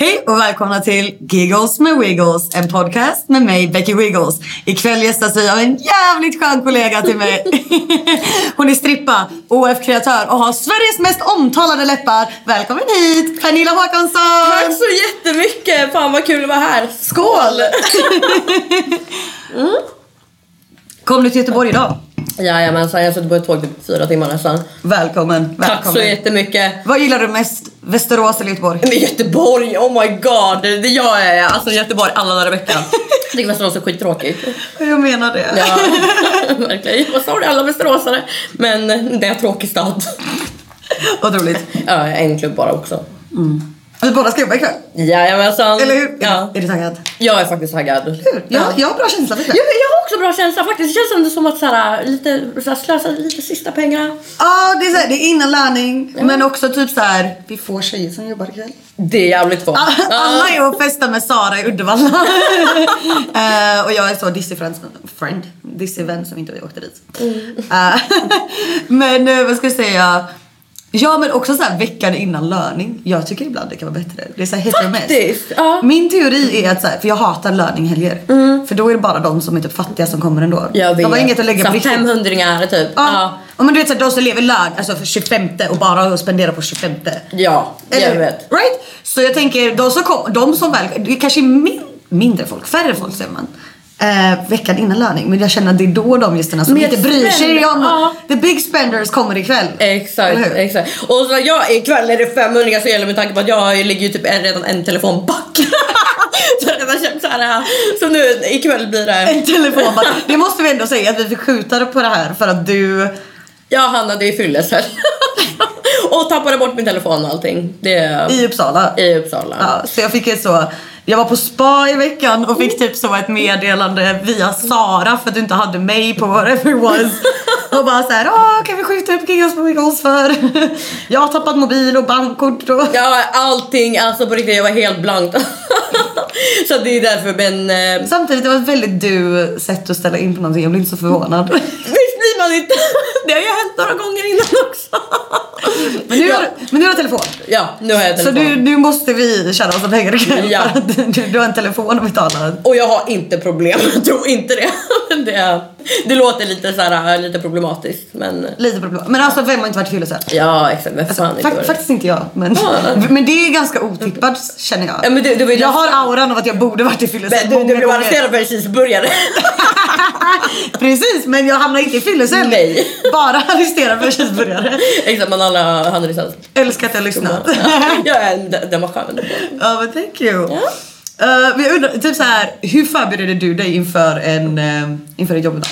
Hej och välkomna till Giggles med Wiggles, en podcast med mig Becky Wiggles. Ikväll gästas vi av en jävligt skön kollega till mig. Hon är strippa, OF-kreatör och har Sveriges mest omtalade läppar. Välkommen hit Pernilla Håkansson! Tack så jättemycket! Fan vad kul att vara här. Skål! Kom du till Göteborg idag? Jajamensan, jag har suttit på ett tåg typ fyra timmar nästan. Välkommen, välkommen. Tack så jättemycket. Vad gillar du mest? Västerås eller Göteborg? Men Göteborg, oh my god. Det jag är alltså Göteborg alla dagar i veckan. Jag tycker Västerås är skittråkigt. Jag menar det. Ja, verkligen. Vad sa du alla västeråsare? Men det är en tråkig stad. Otroligt. Ja, en klubb bara också. Vi båda ska jobba ikväll. Jajamensan. Eller hur? Ja. Är du taggad? Jag är faktiskt taggad. Hur? Ja, jag har bra känsla för ikväll. Jag, jag har också bra känsla faktiskt. Det känns ändå som att så här, lite, så här, slösa lite sista pengar. Ja, det är, så här, det är innan lärning. Men också typ så här. vi får tjejer som jobbar ikväll. Det är jävligt svårt. Alla är och festar med Sara i Uddevalla. Eh, och jag är så Disney friends, friend. Disney vän som inte åkte dit. Eh, men eh, vad ska jag säga? Ja men också så här veckan innan löning. Jag tycker ibland det kan vara bättre. Det är så här hit or miss. Faktiskt, ja. Min teori är att så här, för jag hatar löninghelger. För då är det bara de som är typ fattiga som kommer ändå. Jag de har vet. inget att lägga på riktigt. 500 typ. Ja. Och men du vet så här, de som lever lön, alltså för 25 och bara spenderar på 25. Ja, jag Eller, vet. Right? Så jag tänker, de som, kom, de som väl, det kanske är min, mindre folk, färre folk säger man. Eh, veckan innan löning. Men jag känner att det är då de gästerna som Mer inte bryr sig om... ja. The big spenders kommer ikväll. Exakt, exakt. Och så jag, ikväll är det 500 så gäller med tanke på att jag ligger ju typ en, redan en telefon back. så jag redan köpt så här. Så nu ikväll blir det... En telefon bara. Det måste vi ändå säga att vi fick skjuta på det här för att du... Jag hamnade i fyllecell. och tappade bort min telefon och allting. Det, I Uppsala. I Uppsala. Ja, så jag fick ett så... Jag var på spa i veckan och fick typ så ett meddelande via Sara för att du inte hade mig på whatever it was. Och bara såhär, åh kan vi skjuta upp Giggles på Wiggles för? Jag har tappat mobil och bankkort och... Ja, allting, alltså på riktigt, jag var helt blank. så det är därför, men... eh, Samtidigt det var ett väldigt du sätt att ställa in på någonting, jag blir inte så förvånad. Visst blir man inte? Det har ju hänt några gånger innan också. Men nu, ja. har, men nu har du telefon. ja, nu har jag Så telefon. nu, nu måste vi tjäna massa pengar ikväll Ja. du, du har en telefon att betala. Och jag har inte problem, jag tror inte det. det, det låter lite, så här, lite problematiskt men Lite problem. Men alltså vem har inte varit fyllecell? ja exakt. Men fan inte Fak- vad det- faktiskt inte jag. Men, men det är ganska otippat känner jag. Ja, men du, du jag har auran av att jag borde varit i fyllecell du, du blev arresterad för en cheeseburgare. Precis, men jag hamnar inte i fyllecell. Nej. Bara arresterad för cheeseburgare. exakt, men alla hade liksom... Älskar att jag lyssnat. ja, den, var skön. Ja men thank you. Uh, men jag undrar, typ så här, hur förbereder du dig inför en, uh, inför ett jobb idag?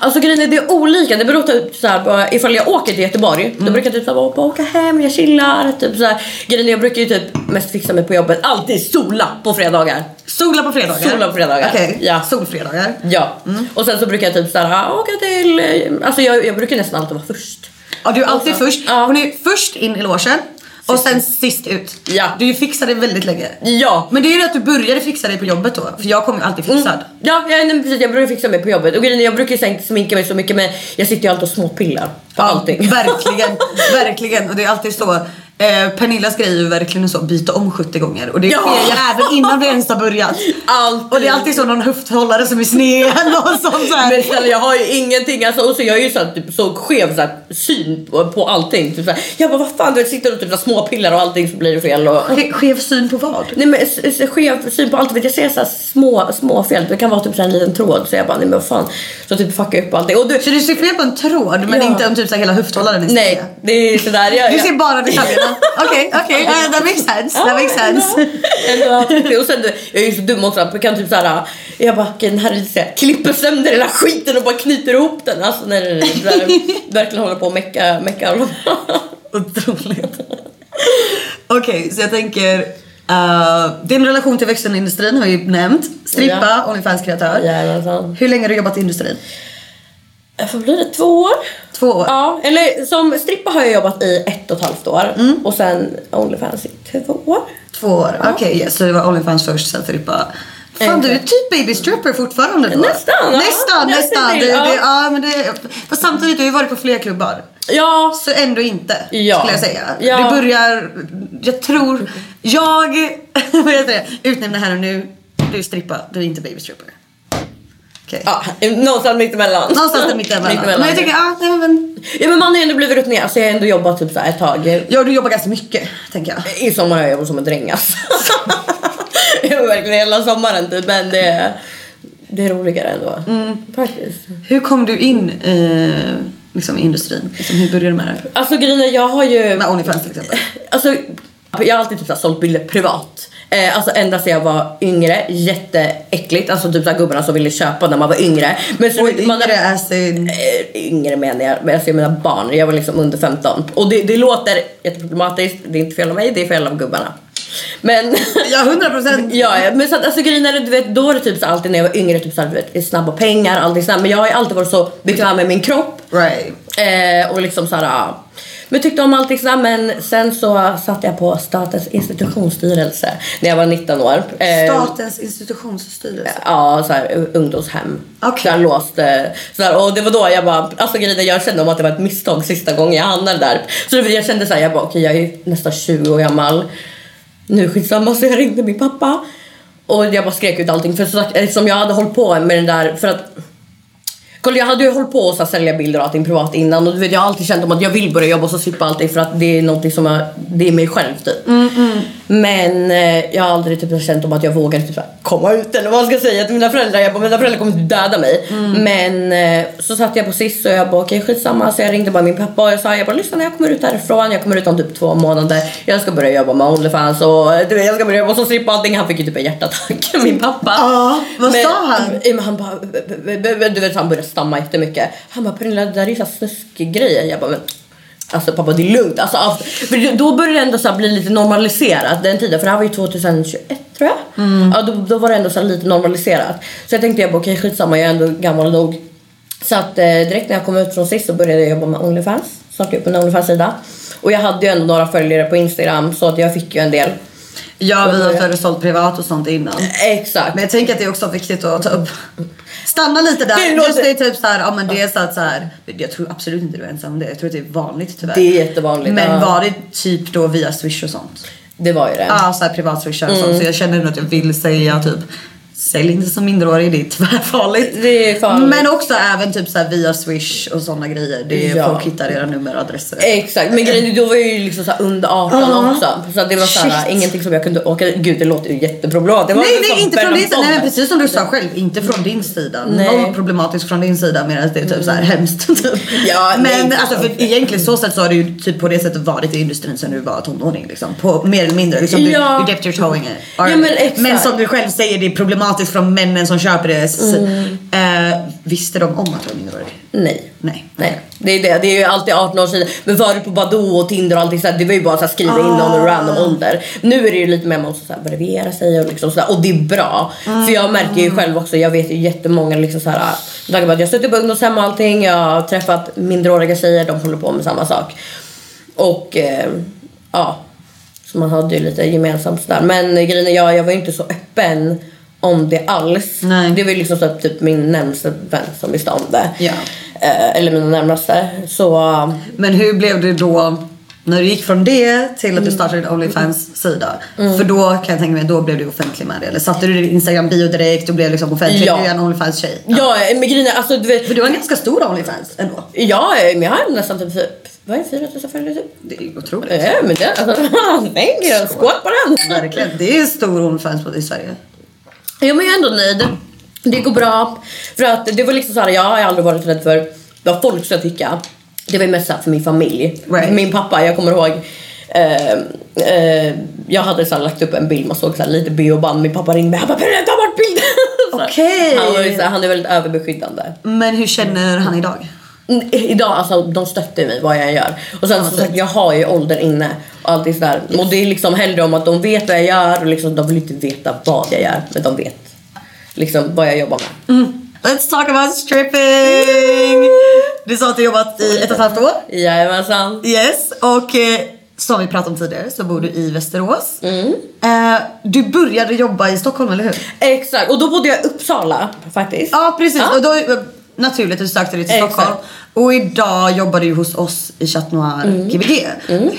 Alltså grejen är det är olika, det beror typ såhär på ifall jag åker till Göteborg då brukar jag typ såhär bara åka hem, jag chillar typ såhär. Grejen är jag brukar ju typ mest fixa mig på jobbet, alltid sola på fredagar. Sola på fredagar? Sola på fredagar. Okej, Ja. solfredagar. Ja, och sen så brukar jag typ såhär ah, åka till, eh, alltså jag, jag brukar nästan alltid vara först. Ja du är alltid Alltså, först. ja. Hon är först in i logen och sen sist ut. Ja. Du fixade väldigt länge. Ja. Men det är ju att du började fixa dig på jobbet då. För jag kommer ju alltid fixad. Mm. Ja, jag, nej, precis, jag brukar fixa mig på jobbet och jag brukar ju inte sminka mig så mycket men jag sitter ju alltid och småpillar på allting. Verkligen, verkligen. Och det är alltid så. Eh, Pernillas grej är ju verkligen så byta om 70 gånger och det Ja. sker ju även innan vi ens har börjat. Alltid. Och det är alltid så någon höfthållare som är sned och sånt så. Men snälla jag har ju ingenting, alltså, och så jag är ju så, typ, så skev så här, syn på, på allting. Typ, så här, jag bara vad fan, du sitter och typ, så här, småpillar och allting så blir det fel. Och, Ske- Skev syn på vad? nej men skev syn på allt, jag ser så här, små, små fel. Det kan vara typ så här, en liten tråd så jag bara nej men vad fan. Så typ fuckar jag upp allting. Och du, Så du ser fel på en tråd men Ja. inte om typ så här, hela höfthållaren är nej, sned? det är sådär. Jag, Du jag- ser bara detaljerna. Okej, okej. That makes sense. That makes sense. Ändå, och sen jag är ju så dum också, jag kan typ såhär, jag bara den här såhär, klipper sönder hela skiten och bara knyter ihop den. Alltså när där, verkligen håller på och mecka, mecka. Otroligt. Okej, så jag tänker... Uh, din relation till vuxenindustrin har ju nämnt. Strippa, Ja. Onlyfans-kreatör. Hur länge har du jobbat i industrin? Vad blir det? Två år? Två år? Ja, eller som strippa har jag jobbat i ett och ett halvt år och sen Onlyfans i två år. Två år, okej yes, så det var Onlyfans först, sen strippa. Fan du är typ baby stripper fortfarande då? Nästan, ja. Nästan, Nästan till, Det, ja. det, ja, men det, fast samtidigt, du har ju varit på fler klubbar. Ja, Så ändå inte, Ja. skulle jag säga. Ja. Det börjar, jag tror, jag, vad heter det, utnämner här och nu, du är strippa, du är inte baby stripper. Okej. ja någonstans mittemellan. Någonstans mittemellan. Mittemellan. Men jag tycker, ja, nej, men, Ja men man har ju ändå blivit rutinerad så jag har ändå jobbat typ så ett tag. ja du jobbar ganska mycket, tänker jag. I sommar har jag jobbat som en dräng alltså. Jag verkligen hela sommaren typ men det, det är roligare ändå. Mm. Faktiskt. Hur kom du in eh, liksom, i industrin? Liksom, hur började du med det? Alltså grejen jag har ju... Med Onlyfans till exempel. Alltså, jag har alltid typ så här sålt bilder privat. Eh, alltså ända sedan jag var yngre, jätteäckligt. Alltså typ såhär gubbarna som ville köpa när man var yngre. Men så, Och man, yngre as in... Eh, yngre menar jag, men alltså jag menar barn. Jag var liksom under 15. Och det, det låter jätteproblematiskt, det är inte fel av mig, det är fel av gubbarna. Men... Ja, 100 procent. Ja, men så att, alltså grejen är, du vet, då var det typ så alltid när jag var yngre, typ så här, du vet, snabba pengar, allting sådär. Men jag har ju alltid varit så bekväm med min kropp. Right. Eh, och liksom såhär. Men tyckte om allting sådär men sen så satt jag på Statens institutionsstyrelse när jag var 19 år. Eh, Statens institutionsstyrelse. Ja, så här, ungdomshem. Okej. Så jag låste, så här, och det var då jag bara, alltså är, jag kände om att det var ett misstag sista gången jag hamnade där. Så jag kände så här, jag bara okej jag är nästan 20 år gammal. Nu skitsamma så jag ringde min pappa. Och jag bara skrek ut allting för så, eftersom jag hade hållit på med den där, för att Kolla jag hade ju hållit på att sälja bilder och allting privat innan och du vet, jag har alltid känt om att jag vill börja jobba och så slippa allting för att det är någonting som jag, det är mig själv typ. Mm, mm. Men eh, jag har aldrig typ känt om att jag vågar typ, komma ut eller vad man ska säga till mina föräldrar. Jag bara, mina föräldrar kommer döda mig. Men eh, så satt jag på sist och jag bara okej skitsamma så jag ringde bara min pappa och jag sa jag bara lyssna när jag kommer ut härifrån, jag kommer ut om typ två månader. Jag ska börja jobba med Onlyfans och du vet, jag ska börja jobba som strippa allting. Han fick ju typ en hjärtattack min pappa. Ja, vad Men- sa han? Han bara, du vet han började stamma jättemycket. Han bara Pernilla det där är ju så här snuskig grejer. Jag bara men Alltså pappa det är lugnt. Alltså, för då började det ändå så bli lite normaliserat den tiden. För det här var ju 2021 tror jag. Ja, då, då var det ändå så lite normaliserat. Så jag tänkte jag bara okej skitsamma jag är ändå gammal nog. Så att eh, direkt när jag kom ut från sist så började jag jobba med Onlyfans. Startade upp en Onlyfans-sida. Och jag hade ju ändå några följare på Instagram så att jag fick ju en del. Ja, vi har före sålt privat och sånt innan. Exakt. Men jag tänker att det är också viktigt att ta upp. Stanna lite Det där. låter- Just det är typ så här, ja men det är så att så här, jag tror absolut inte du är ensam om det. Jag tror att det är vanligt tyvärr. Det är jättevanligt. Men ja. var det typ då via swish och sånt? Det var ju det. Ja, så här privat swish och sånt. Så jag känner nog att jag vill säga typ Sälj inte som minderårig, det är tvärfarligt. Det är farligt. Men också även typ så här via swish och sådana grejer. Det är Ja. Folk hittar era nummer och adresser. Exakt, men grejen då var jag ju liksom så här under 18 Ja. också. Så det var så här, ingenting som jag kunde åka... Gud det låter ju jätteproblematiskt. Det var Nej, nej inte från din sida. Nej, men precis som du sa själv. Inte från din sida. Nej. Mm. Noll problematiskt från din sida medan det är typ så här hemskt. Typ. Ja, men nej. alltså för egentligen så sätt så har du ju typ på det sättet varit i industrin sen du var tonåring liksom. På mer eller mindre. Liksom, du, Ja. du dipped your toe in it. Ja, men exakt. men som du själv säger det är problematiskt från männen som köper det. S- Eh, visste de om att du var minderårig? Nej. Nej. Nej, det är det. Det är ju alltid 18 års tid. Men förut på Badoo och Tinder och allting så här, det var ju bara här, skriva in någon Ah. random ålder. Nu är det ju lite mer man måste så här, verifiera sig och liksom så här, och det är bra. För jag märker ju själv också, jag vet ju jättemånga liksom så här, med tanke på att jag har suttit på ungdomshem och allting, jag har träffat minderåriga tjejer, de håller på med samma sak. Och eh, ja, så man hade ju lite gemensamt sådär. Men grejen är, jag, jag var ju inte så öppen om det alls. Nej. Det var ju liksom så att typ min närmsta vän som visste om det. Ja. Eh, eller mina närmaste. Så Men hur blev det då när du gick från det till att Mm. du startade din Onlyfans-sida? För då kan jag tänka mig då blev du offentlig med det. Eller satte du din Instagram bio direkt och blev liksom offentlig? Ja. Du är en Onlyfans-tjej. ja, men grejen alltså du vet. För du har en ganska stor Onlyfans ändå. Ja, men jag har nästan typ, vad är det, 4000 följare typ? Det är otroligt. Ja, men det, alltså, thank you, skål på den! Verkligen. Det är stor Onlyfans på- i Sverige. Ja men jag är ändå nöjd. Det går bra. För att det var liksom så här, jag har aldrig varit rädd för vad folk ska tycka. Det var mest för min familj. Right. Min pappa, jag kommer ihåg eh, eh, jag hade så här lagt upp en bild, man såg så här lite bioband. Min pappa ringde mig, han bara "Pernilla, ta bort bilden! Okej. Han, var så här, han är väldigt överbeskyddande. Men hur känner han idag? Mm, Idag, alltså de stöttar mig vad jag gör. Och sen så, jag har ju åldern inne och allt sådär. Och det är liksom hellre om att de vet vad jag gör och liksom, de vill inte veta vad jag gör. Men de vet liksom vad jag jobbar med. Let's talk about stripping! Du sa att du jobbat i ett och ett halvt år. Jajamensan. Yes, och eh, som vi pratade om tidigare så bor du i Västerås. Mm. Eh, du började jobba i Stockholm, eller hur? Exakt, och då bodde jag i Uppsala faktiskt. Ja, precis. Ja. Och då naturligt att du sökte dig till Exakt. Och idag jobbar du hos oss i Chat Noir Mm. Gbg.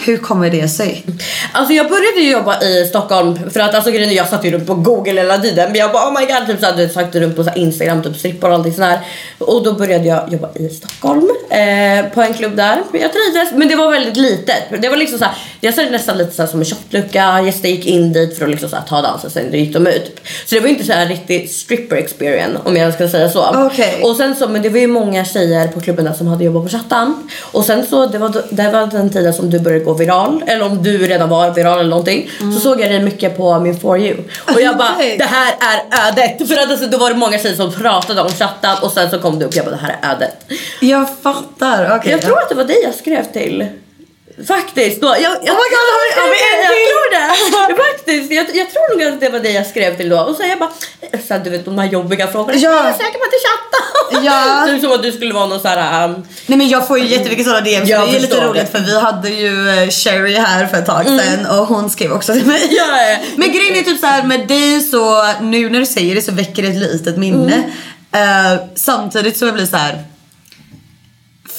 Hur kommer det sig? Alltså jag började ju jobba i Stockholm för att alltså grejen jag satt ju runt på google hela tiden men jag bara oh my god typ såhär, sökte runt på så här instagram typ strippor och allting sådär. Och då började jag jobba i Stockholm eh, på en klubb där. Jag trivdes men det var väldigt litet. Det var liksom såhär, jag såg nästan lite såhär som en shotlucka, gäster gick in dit för att liksom såhär, ta dansen sen gick de ut. Så det var inte såhär riktig stripper experience om jag ska säga så. Okej. Och sen så, men det var ju många tjejer på klubben där som hade jobbat på chattan. Och sen så, det var, det var den tiden som du började gå viral. Eller om du redan var viral eller någonting. Så såg jag dig mycket på min For You. Och jag bara, det här är ödet. För att alltså, då var det många tjejer som pratade om chattan och sen så kom du upp och jag bara, det här är ödet. Jag fattar. Okej. Jag tror att det var dig jag skrev till. Faktiskt. Då, jag, jag, Oh God, har vi- har vi en jag, till? tror det. Faktiskt. Jag, jag tror nog att det var dig jag skrev till då. Och så jag bara, så här, du vet de här jobbiga frågorna. Ja. Jag är säker på att det är chatten. Ja. typ som att du skulle vara någon så här... Um, Nej men jag får ju jättemycket sådana DMs. Det är lite roligt det. för vi hade ju eh, Sherry här för ett tag sedan och hon skrev också till mig. Ja, ja. Men grejen är typ så här med dig så nu när du säger det så väcker det ett litet minne. Eh, samtidigt så blir så här.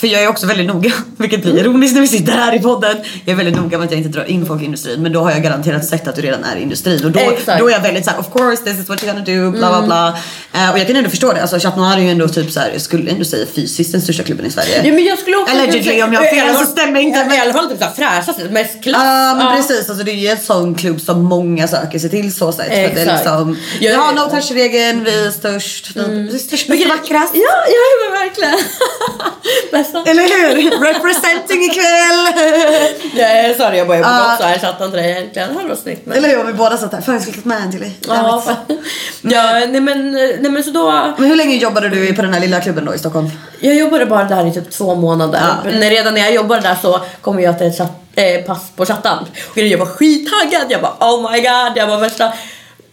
För jag är också väldigt noga, vilket blir ironiskt när vi sitter här i podden. Jag är väldigt noga med att jag inte drar in folk i industrin men då har jag garanterat sett att du redan är i industrin och då, Exakt. då är jag väldigt såhär of course this is what you're gonna do bla bla bla. Eh, och jag kan ändå förstå det, alltså Chat Noir är ju ändå typ såhär, jag skulle ändå säga fysiskt den största klubben i Sverige. Ja men jag skulle också... Allegedly, om jag har fel så stämmer inte, men- I alla fall typ såhär fräschast, mest klass. Ja men Ja. precis, alltså det är ju en sån klubb som många söker sig till så sätt. För att det är Exakt. liksom, Jag- vi har no touch-regeln, vi är störst, vi är störst, och vackrast. Ja, ja men verkligen. Bästa. Eller hur? Representing ikväll! Ja, sorry jag bara jag Ja. också ha chattat till dig egentligen. Det varit snyggt. Men... Eller hur? Om vi båda satt här. Fan jag skulle med en till dig. Ja, nej, men, nej men så då. Men hur länge jobbade du på den här lilla klubben då i Stockholm? Jag jobbade bara där i typ två månader. Ja. När, redan när jag jobbade där så kom jag till ett chatt, eh, pass på chatten. Och jag var skittaggad. Jag bara oh my god. Jag var värsta.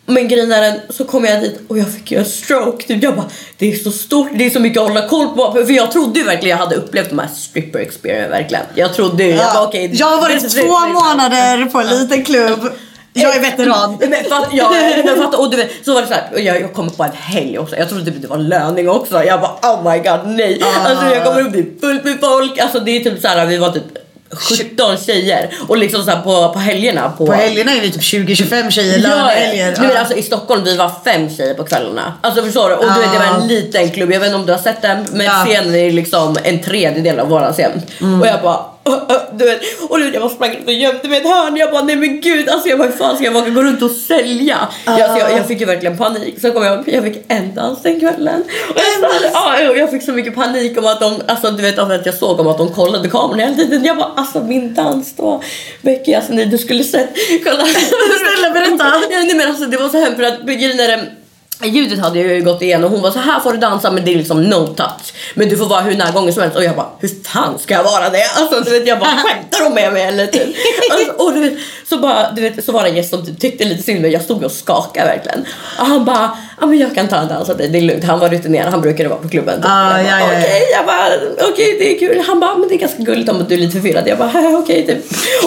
Men grejen är den, så kom jag dit och jag fick ju en stroke. Typ. Jag bara, det är så stort, det är så mycket att hålla koll på. För jag trodde ju verkligen jag hade upplevt de här stripper experience verkligen. Jag trodde ju, jag bara okej. jag har varit två månader på en liten klubb. Jag är veteran. Men fatt, ja, men fatt, och du vet, så var det så här, jag, jag kom på en helg också. Jag trodde typ det var löning också. Jag bara oh my god nej. Ah. Alltså jag kommer upp är fullt med folk. Alltså det är typ så här, vi var typ 17 tjejer och liksom så på, på helgerna på, På helgerna är vi typ 20-25 tjejer, Ja, lönehelger. nej, men Ja. alltså, I Stockholm vi var fem tjejer på kvällarna. Alltså förstår du? Och du vet, det var en liten klubb, jag vet inte om du har sett den men Ja. scenen är liksom en tredjedel av våran scen. Och jag bara du vet, och du vet, jag bara sprang och gömde mig i ett hörn. Jag bara nej men gud alltså jag bara hur fan ska jag våga gå runt och sälja? Jag, alltså, jag, jag fick ju verkligen panik. Så kom jag jag fick en dans den kvällen. Och jag, ja, fick så mycket panik om att de, alltså du vet att jag såg om att de kollade kameran hela tiden. Jag bara alltså min dans då. Becky alltså nej du skulle sett. Kolla. Snälla berätta. Ja, nej, men alltså, det var så hemskt för att grejen är Ljudet hade jag ju gått igenom hon var så här får du dansa men det är liksom no touch. Men du får vara hur närgången som helst och jag bara hur fan ska jag vara det? Alltså du vet jag bara skämtar hon med mig eller typ. Alltså, och du vet så bara du vet så var det en gäst som typ tyckte lite synd men jag stod och skakade verkligen. Och han bara ja men jag kan ta en dans åt dig det är lugnt. Han var rutinerad han brukade vara på klubben. Ah, jag bara, ja, ja, ja. okej jag bara okej det är kul. Han bara men det är ganska gulligt om du är lite förvirrad. Jag bara "Haha, okej typ.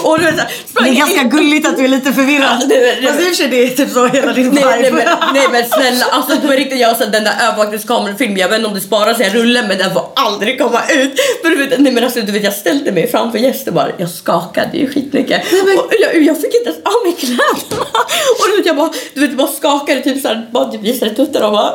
Och du vet så här, Det är ganska gulligt att du är lite förvirrad. Fast i och för sig det är typ så hela din Nej, nej, men, nej men snälla, alltså på riktigt jag har sett den där övervakningskamerafilmen, jag vet inte om det sparas i en rulle men den får aldrig komma ut. För du vet, nej men alltså du vet jag ställde mig framför gäster bara, jag skakade ju skitmycket. Och jag, jag fick inte ens av mig kläderna. Och du vet jag bara, du vet, bara skakade typ såhär, bara typ tuttarna och bara.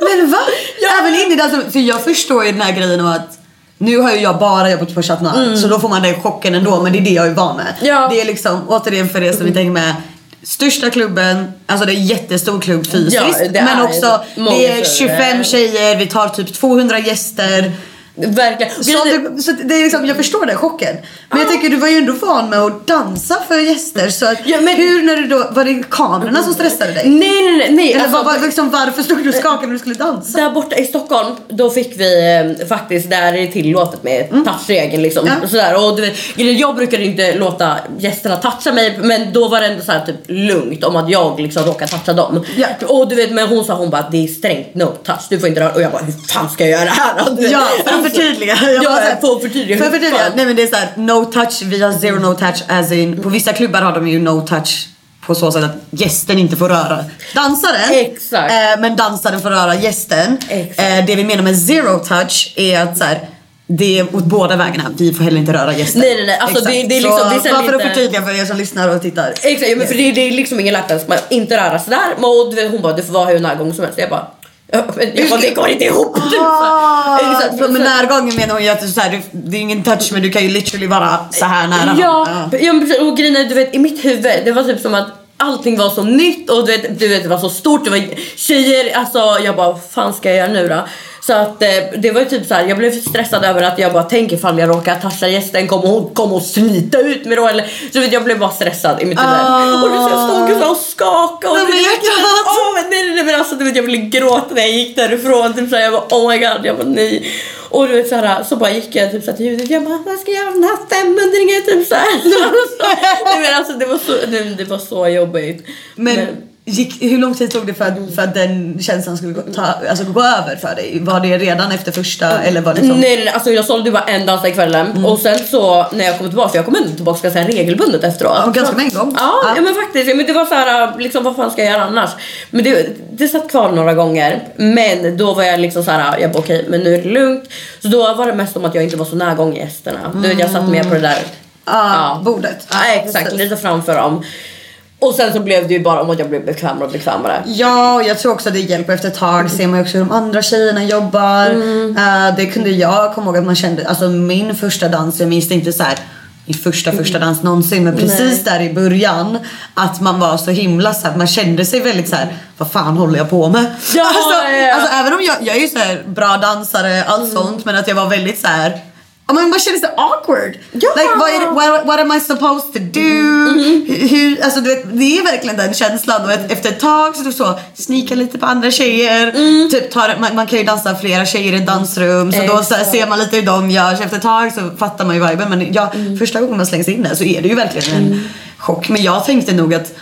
Men va? Ja. Även in i det, för jag förstår ju den här grejen om att nu har ju jag bara jobbat på Chat Noir så då får man den chocken ändå men det är det jag är van med. Mm. Ja. Det är liksom, återigen för er som inte hänger med Största klubben, alltså det är en jättestor klubb fysiskt Ja, men också det är tjejer. 25 tjejer, vi tar typ 200 gäster. Verkligen. Så, det, så det är liksom, jag förstår den chocken. Men jag tänker du var ju ändå van med att dansa för gäster så att, Ja, men- hur när du då, var det kamerorna som stressade dig? Nej nej nej. nej Eller alltså, var, var, liksom, varför stod du och skakade när du skulle dansa? Där borta i Stockholm, då fick vi eh, faktiskt, där är det tillåtet med touchregeln liksom. Mm. Ja. Sådär. Och du vet, jag brukar inte låta gästerna toucha mig men då var det ändå såhär typ lugnt om att jag liksom råkar toucha dem. Ja. Och du vet, men hon sa hon bara det är strängt no touch, du får inte röra. Och jag bara hur fan ska jag göra det här för att alltså, förtydliga. Jag bara förtydliga. För förtydliga, fan- nej men det är såhär no touch, vi har zero no touch as in, på vissa klubbar har de ju no touch på så sätt att gästen inte får röra dansaren. Exakt. Eh, men dansaren får röra gästen. Eh, det vi menar med zero touch är att så här, det är åt båda vägarna. Vi får heller inte röra gästen. Nej, nej, nej, alltså det- det är liksom- så, det är så bara för att förtydliga för er som lyssnar och tittar. Exakt, ja, men för det, det är liksom ingen att man inte röra sådär. Och hon bara du får vara hur närgången som helst. Jag bara, ja, men det går inte ihop. Här. Exakt, med så- närgången menar hon ju att så här, du- det är ingen touch men du kan ju literally vara så här nära. Ja, ja. men precis. och grejen är, du vet i mitt huvud, det var typ som att allting var så nytt och du vet, du vet det var så stort, det var tjejer, alltså jag bara vad fan ska jag göra nu då? Så att eh, det var ju typ så här, jag blev stressad över att jag bara tänk ifall jag råkar toucha gästen, kommer hon kommer och slita ut mig då eller? Så vet, jag blev bara stressad i mitt huvud. Ah. Och du jag stod och och skakade och men vet, hjärtat. Åh, men nej, nej, nej men alltså du vet jag ville gråta när jag gick därifrån. Typ så här, jag bara oh my god, jag bara nej. Och du vet så här, så bara gick jag typ så här till ljudet. Jag bara vad ska jag göra den här femhundringen? Typ så här. nej, men alltså det var så, det, det var så jobbigt. Men, gick, hur lång tid tog det för att, för att den känslan skulle gå, ta, alltså gå över för dig? Var det redan efter första eller var det som... Nej, nej, nej, alltså jag sålde bara en dans i kvällen och sen så när jag kom tillbaka, för jag kom ändå tillbaka ska jag säga, regelbundet efteråt. Ja, ganska med en gång. Ja, Ja. ja. men faktiskt. Men det var så här, liksom vad fan ska jag göra annars? Men det, det satt kvar några gånger. Men då var jag liksom så här, jag bara okej, men nu är det lugnt. Så då var det mest om att jag inte var så närgång gästerna. Du vet, jag satt mer på det där. Ja, bordet. Ja, exakt, lite framför dem. Och sen så blev det ju bara om att jag blev bekvämare och bekvämare. Ja, och jag tror också det hjälper efter ett tag. ser man ju också hur de andra tjejerna jobbar. Mm. Eh, det kunde jag komma ihåg att man kände, alltså min första dans, jag minns det inte så här min första första dans någonsin men precis där i början att man var så himla så här, man kände sig väldigt så här vad fan håller jag på med? Ja, alltså, ja, ja. alltså även om jag, jag är ju så här bra dansare allt Mm. sånt men att jag var väldigt så här Man känner sig awkward. Ja. Like, what, är- what, what am I supposed to do? Mm-hmm. Hur- Hur, alltså, du vet, det är verkligen den känslan. Och efter ett tag så, du så sneakar lite på andra tjejer. Mm. Typ tar, man, man kan ju dansa flera tjejer i ett dansrum. Så då så här, ser man lite hur de gör. Så efter ett tag så fattar man ju viben. Men ja, Mm. första gången man slängs in där så är det ju verkligen en chock. Men jag tänkte nog att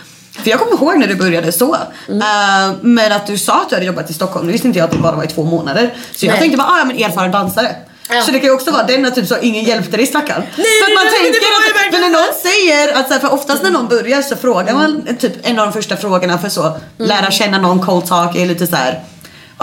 för jag kommer ihåg när du började så. Mm. Eh, men att du sa att du hade jobbat i Stockholm. Nu visste inte jag att det bara var i två månader. Så jag Nej. tänkte bara, ah, ja men erfaren dansare. Ja. Så det kan ju också vara den att typ så ingen hjälpte dig stackarn. Nej, för att man nej, nej, tänker ju att, för när någon säger att så här, för oftast när någon börjar så frågar man typ en av de första frågorna för så lära känna någon cold talk är lite så här.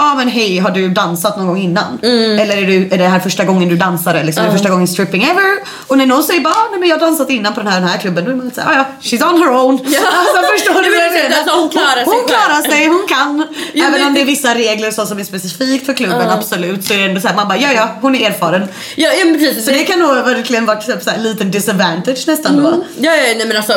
Ja men hej, har du dansat någon gång innan? Eller är, du, är det här första gången du dansade? Liksom, är det första gången stripping ever? Och när någon säger bara, "Ah, nej men jag har dansat innan på den här, den här klubben. Då är man såhär, ja ja, she's on her own. Ja. Alltså förstår du menar? alltså, hon klarar sig Hon själv. klarar sig, hon kan. Ja, Även om det är det- vissa regler så som är specifikt för klubben, absolut. Så är det ändå såhär, man bara, ja ja, hon är erfaren. Ja, ja precis. Så det kan nog verkligen vara typ så här, liten disadvantage nästan då. Ja, ja, nej men alltså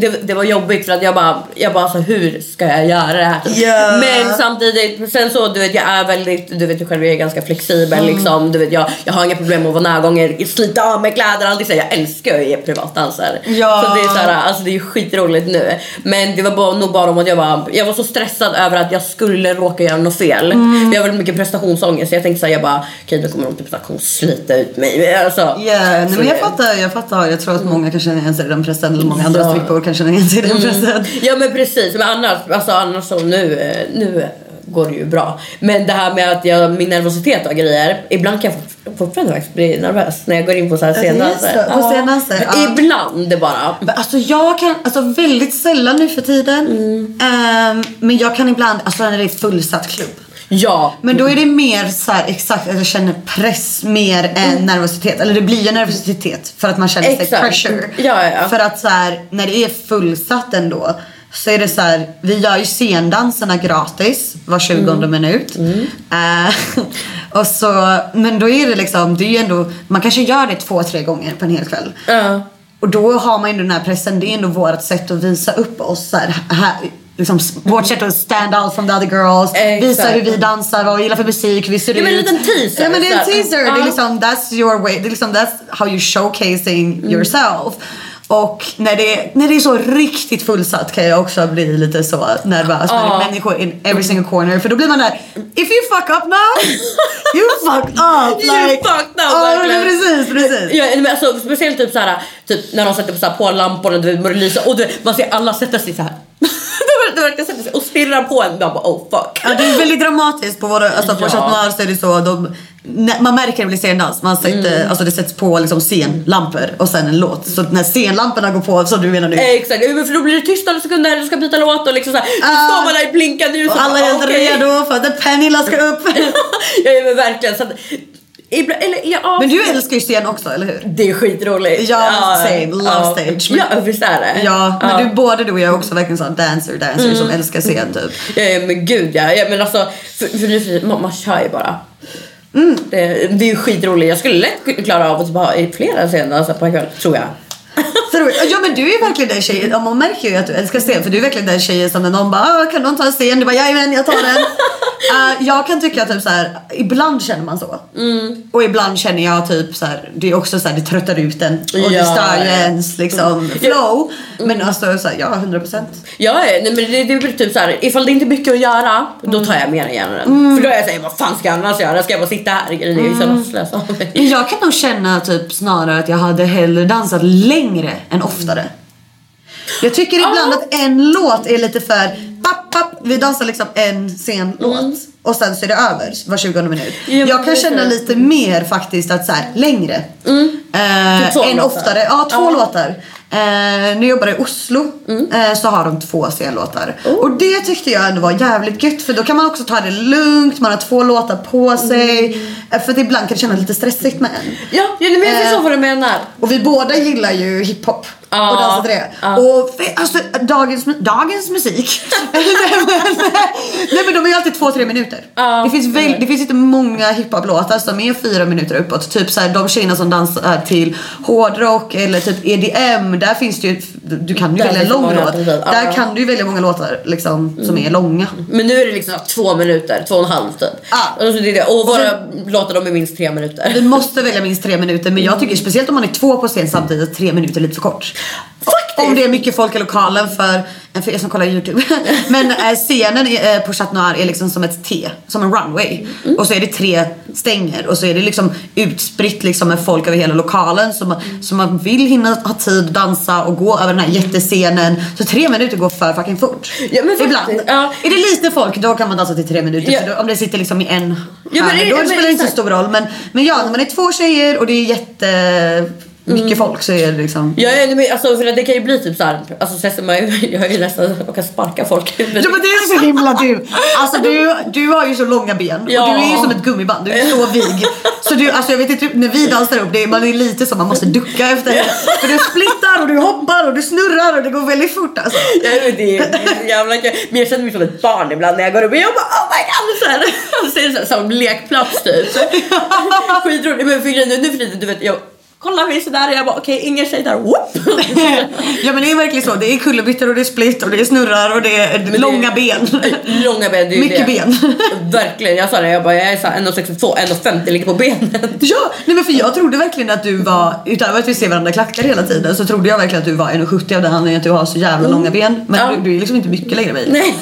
det, det var jobbigt för att jag bara, jag bara alltså, hur ska jag göra det här? Ja. Men samtidigt, sen så du vet jag är väldigt, du vet ju själv jag är ganska flexibel Mm. liksom. Du vet jag, jag har inga problem med att vara närgången, slita av mig kläder, allting så. Jag älskar ju att ge privatdanser. Ja. Så det är så här, alltså det är ju skitroligt nu. Men det var bara, nog bara om att jag var, jag var så stressad över att jag skulle råka göra något fel. Mm. Jag har väldigt mycket prestationsångest så jag tänkte såhär, jag bara okej nu kommer de typ kommer slita ut mig. Alltså, Ja, nej, men jag fattar, jag fattar. Jag tror att många kan känna igen sig i den pressen. Eller många andra Ja. strippor kan känna igen sig i den pressen. Ja men precis, men annars, alltså, annars så nu, eh, nu går det ju bra. Men det här med att jag, min nervositet och grejer, ibland kan jag fort- fortfarande faktiskt bli nervös när jag går in på så här Ja, scendanser. så, på Men ja. Ibland bara. Men Alltså jag kan, alltså väldigt sällan nu för tiden. Ehm, men jag kan ibland, alltså när det är fullsatt klubb. Ja. Men då är det mer så här, exakt att jag känner press mer än nervositet. Eller det blir ju nervositet för att man känner sig Exakt. pressure. Ja, ja, ja. För att så här, när det är fullsatt ändå så är det så här, vi gör ju scendanserna gratis var 20 Mm. minut. Eh, och så, men då är det liksom, det är ju ändå, man kanske gör det två, tre gånger på en hel kväll. Ja. Och då har man ju den här pressen, det är ändå vårt sätt att visa upp oss. Så här, här, liksom, vårt sätt att stand out from the other girls. Exakt. Visa hur vi dansar, vad vi gillar för musik, vi ser Ja, men ut. en liten teaser, Ja men det är en teaser. Det Ja. är liksom, that's your way. Det är liksom, that's how you showcasing Mm. yourself. Och när det, när det är så riktigt fullsatt kan jag också bli lite så nervös. När det är människor in every single corner. För då blir man där, if you fuck up now, you fuck up. You Like, fucked up, Ja verkligen. precis, precis. Ja, men alltså, speciellt typ såhär, typ när de sätter på, så här, på lamporna, du vet, börjar lysa och du man ser alla sätta sig så här. de verkar sätta sig och stirra på en. Man bara oh fuck. Ja, det är väldigt dramatiskt på våra, alltså på Ja. Chat Noir så är det så, de, man märker det blir scendans. Man sätter, Mm. alltså det sätts på liksom scenlampor och sen en låt. Så när scenlamporna går på, så du menar nu. Eh, Exakt, Ja, men för då blir det tyst några sekunder, du ska byta låt och liksom såhär. Ah. står man där i blinkande ljus Och alla är okej. redo för att Pernilla ska upp. ja men verkligen. Så att, eller, ja, Men du älskar ju scen också, eller hur? Det är skitroligt. Ja, same. Love stage. Men- Ja visst är det. Ja, men du, både du och jag är också verkligen sån dancer, dancer som älskar scen typ. Ja, men gud ja. ja men alltså, för, för för man, man kör ju bara. Mm. Det, det är ju skitroligt. Jag skulle lätt klara av att typ ha i flera scener alltså, på en kväll, tror jag. Så roligt. Ja men du är verkligen den tjejen, ja, man märker ju att du älskar scen för du är verkligen den tjejen som när någon bara "Ah, kan någon ta en scen? Du bara jajamän jag tar den. Eh, jag kan tycka typ så här, ibland känner man så. Mm. Och ibland känner jag typ så här, det är också så här, det tröttar ut en och det Ja, stör ju ens liksom flow. Men alltså så här, ja 100%. Ja, nej, men det, det blir typ såhär, ifall det inte är mycket att göra, då tar jag mer än gärna den. Mm. För då är jag såhär, vad fan ska jag annars göra? Ska jag bara sitta här? Det är ju så. Men jag kan nog känna typ snarare att jag hade hellre dansat längre än oftare. Jag tycker ibland att en låt är lite för papp, papp. Vi dansar liksom en sen låt och sen så är det över var 20 minut. jag kan känna lite mer faktiskt att så här längre. Eh, Typ två än låtar. oftare. Ja, två Ja. låtar. Eh, när jag jobbade i Oslo eh, så har de två scenlåtar. Och det tyckte jag ändå var jävligt gött för då kan man också ta det lugnt, man har två låtar på sig. Eh, för att ibland kan det kännas lite stressigt med en. Ja, ja men jag förstår Eh, vad du menar. Och vi båda gillar ju hiphop. Ja, och dansar till det. ja. Och alltså dagens, dagens musik. nej, men, de är ju alltid två, tre minuter. Ja, det, finns väl, det finns inte många hiphop-låtar som är fyra minuter uppåt. Typ såhär de tjejerna som dansar till hårdrock eller typ EDM. Där finns det ju, du kan ju Där välja en lång låt. precis, ja. Där kan du ju välja många låtar liksom, som är långa. Men nu är det liksom två minuter, två och en halv typ. Ja. Och, så det och våra låtar de är minst tre minuter. Vi måste välja minst tre minuter men jag tycker speciellt om man är två på scen samtidigt, tre minuter är lite för kort. Faktiskt. Om det är mycket folk i lokalen för, för er som kollar youtube. Men eh, scenen eh, på Chat Noir är liksom som ett T, som en runway. Och så är det tre stänger och så är det liksom utspritt liksom med folk över hela lokalen. Så man, så man vill hinna ha tid att dansa och gå över den här jättescenen. Så tre minuter går för fucking fort. Ja, men Ibland. ja. Är det lite folk då kan man dansa till tre minuter. Ja. Då, om det sitter liksom i en Ja, men hörn, det- då men spelar det inte så stor roll. Men, men ja, när man är två tjejer och det är jätte mycket folk så är det liksom... Jag är, men alltså, för det kan ju bli typ såhär, alltså sen så man, jag har ju nästan, man kan sparka folk. Ja men det är så himla du. Alltså du, du har ju så långa ben Ja. och du är ju som ett gummiband. Du är så vig. Så du, alltså jag vet inte, när vi dansar upp, det är, man är lite som man måste ducka efter. För du splittar och du hoppar och du snurrar och det går väldigt fort alltså. Ja, men det, är, det är så jävla kul. Men jag känner mig som ett barn ibland när jag går upp och jag bara oh my god! Så här, och så är så här, som lekplats typ. Skitroligt. Men för grejen är, nu för tiden, du vet, jag kollar mig sådär och jag bara okej, ingen tjej där. Whoop! Ja men det är verkligen så. Det är kullerbyttor och det är split och det är snurrar och det är långa ben. Långa ben, det är Mycket det. ben. Verkligen, jag sa det, jag bara jag är så här 1,62, 1,50 ligger på benen. Ja, nej men för jag trodde verkligen att du var, utöver att vi ser varandra klackar hela tiden så trodde jag verkligen att du var 1,70 av den anledningen att du har så jävla långa ben. Men Ja. du, du är liksom inte mycket längre än mig. Nej.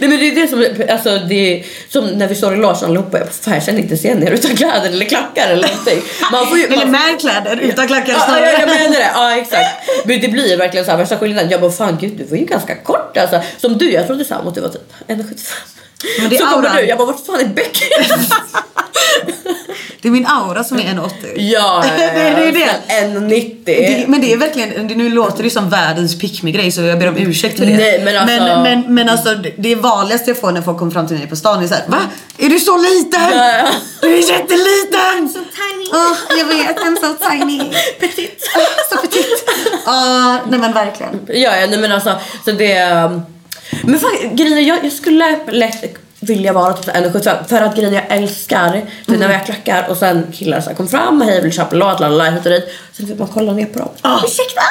Nej men det är det som, alltså det är som när vi står i Larsson allihopa, jag bara, fan jag känner inte igen er utan kläder eller klackar eller någonting. Man får ju, Eller man, kläder utan klackar Ja, snarare. ja, jag menar det. Ja, exakt. Men det blir verkligen så här värsta skillnaden. Jag bara, fan gud, du var ju ganska kort alltså. Som du, jag trodde Sam att du var typ 1,75. Men det är Så kommer du, jag bara, vart fan är Becky? Det är min aura som är 1,80. ja, Det är det, det. Sen 1,90. Det, men det är verkligen, det- nu låter det som världens pick me grej så jag ber om ursäkt för det. Nej, men alltså- men, men, men alltså det- det vanligaste jag får när folk kommer fram till mig på stan är såhär Va? Är du så liten? Ja. Du är jätteliten! So Åh, jag vet, I'm so tiny. Petit. så petit. Ah, nej men verkligen. Ja, ja, nej men alltså, så det... um, Men fan, grejen jag, jag skulle lätt vilja vara typ 1,75 för att grejen jag älskar typ när vi har klackar och sen killar så här, kom fram, hej jag vill köpa låt, lalala, hit och dit. Sen fick man kolla ner på dem. Ah. Ursäkta!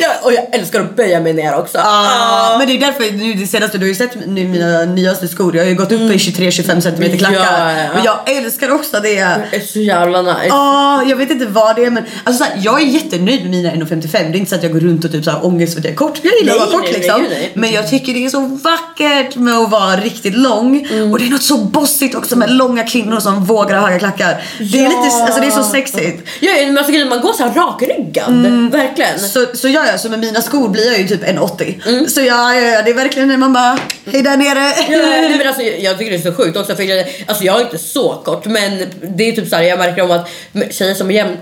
Ja, och jag älskar att böja mig ner också. Ah, men det är därför nu det senaste, du har ju sett nu mina nyaste skor, jag har ju gått upp i 23-25 cm klackar. Ja, ja. Och jag älskar också det. Det är så jävla nice. Ja, jag vet inte vad det är men alltså, så här, jag är jättenöjd med mina 1,55. Det är inte så att jag går runt och typ så här, ångest för att jag är kort. Jag gillar att vara kort nej, liksom. nej, nej. Men jag tycker det är så vackert med att vara riktigt lång. Mm. Och det är något så bossigt också med långa kvinnor som vågar ha höga klackar. Det är lite, alltså det är så sexigt. Ja, ja, men alltså, man går så här rakryggad. Mm. Verkligen. Så, så gör jag, så med mina skor blir jag ju typ 1,80. Mm. Så ja, ja, ja, det är verkligen när man bara, hej där nere. Ja, men alltså, jag tycker det är så sjukt också för jag, alltså, jag är inte så kort men det är typ så här, jag märker om att tjejer som är jäm,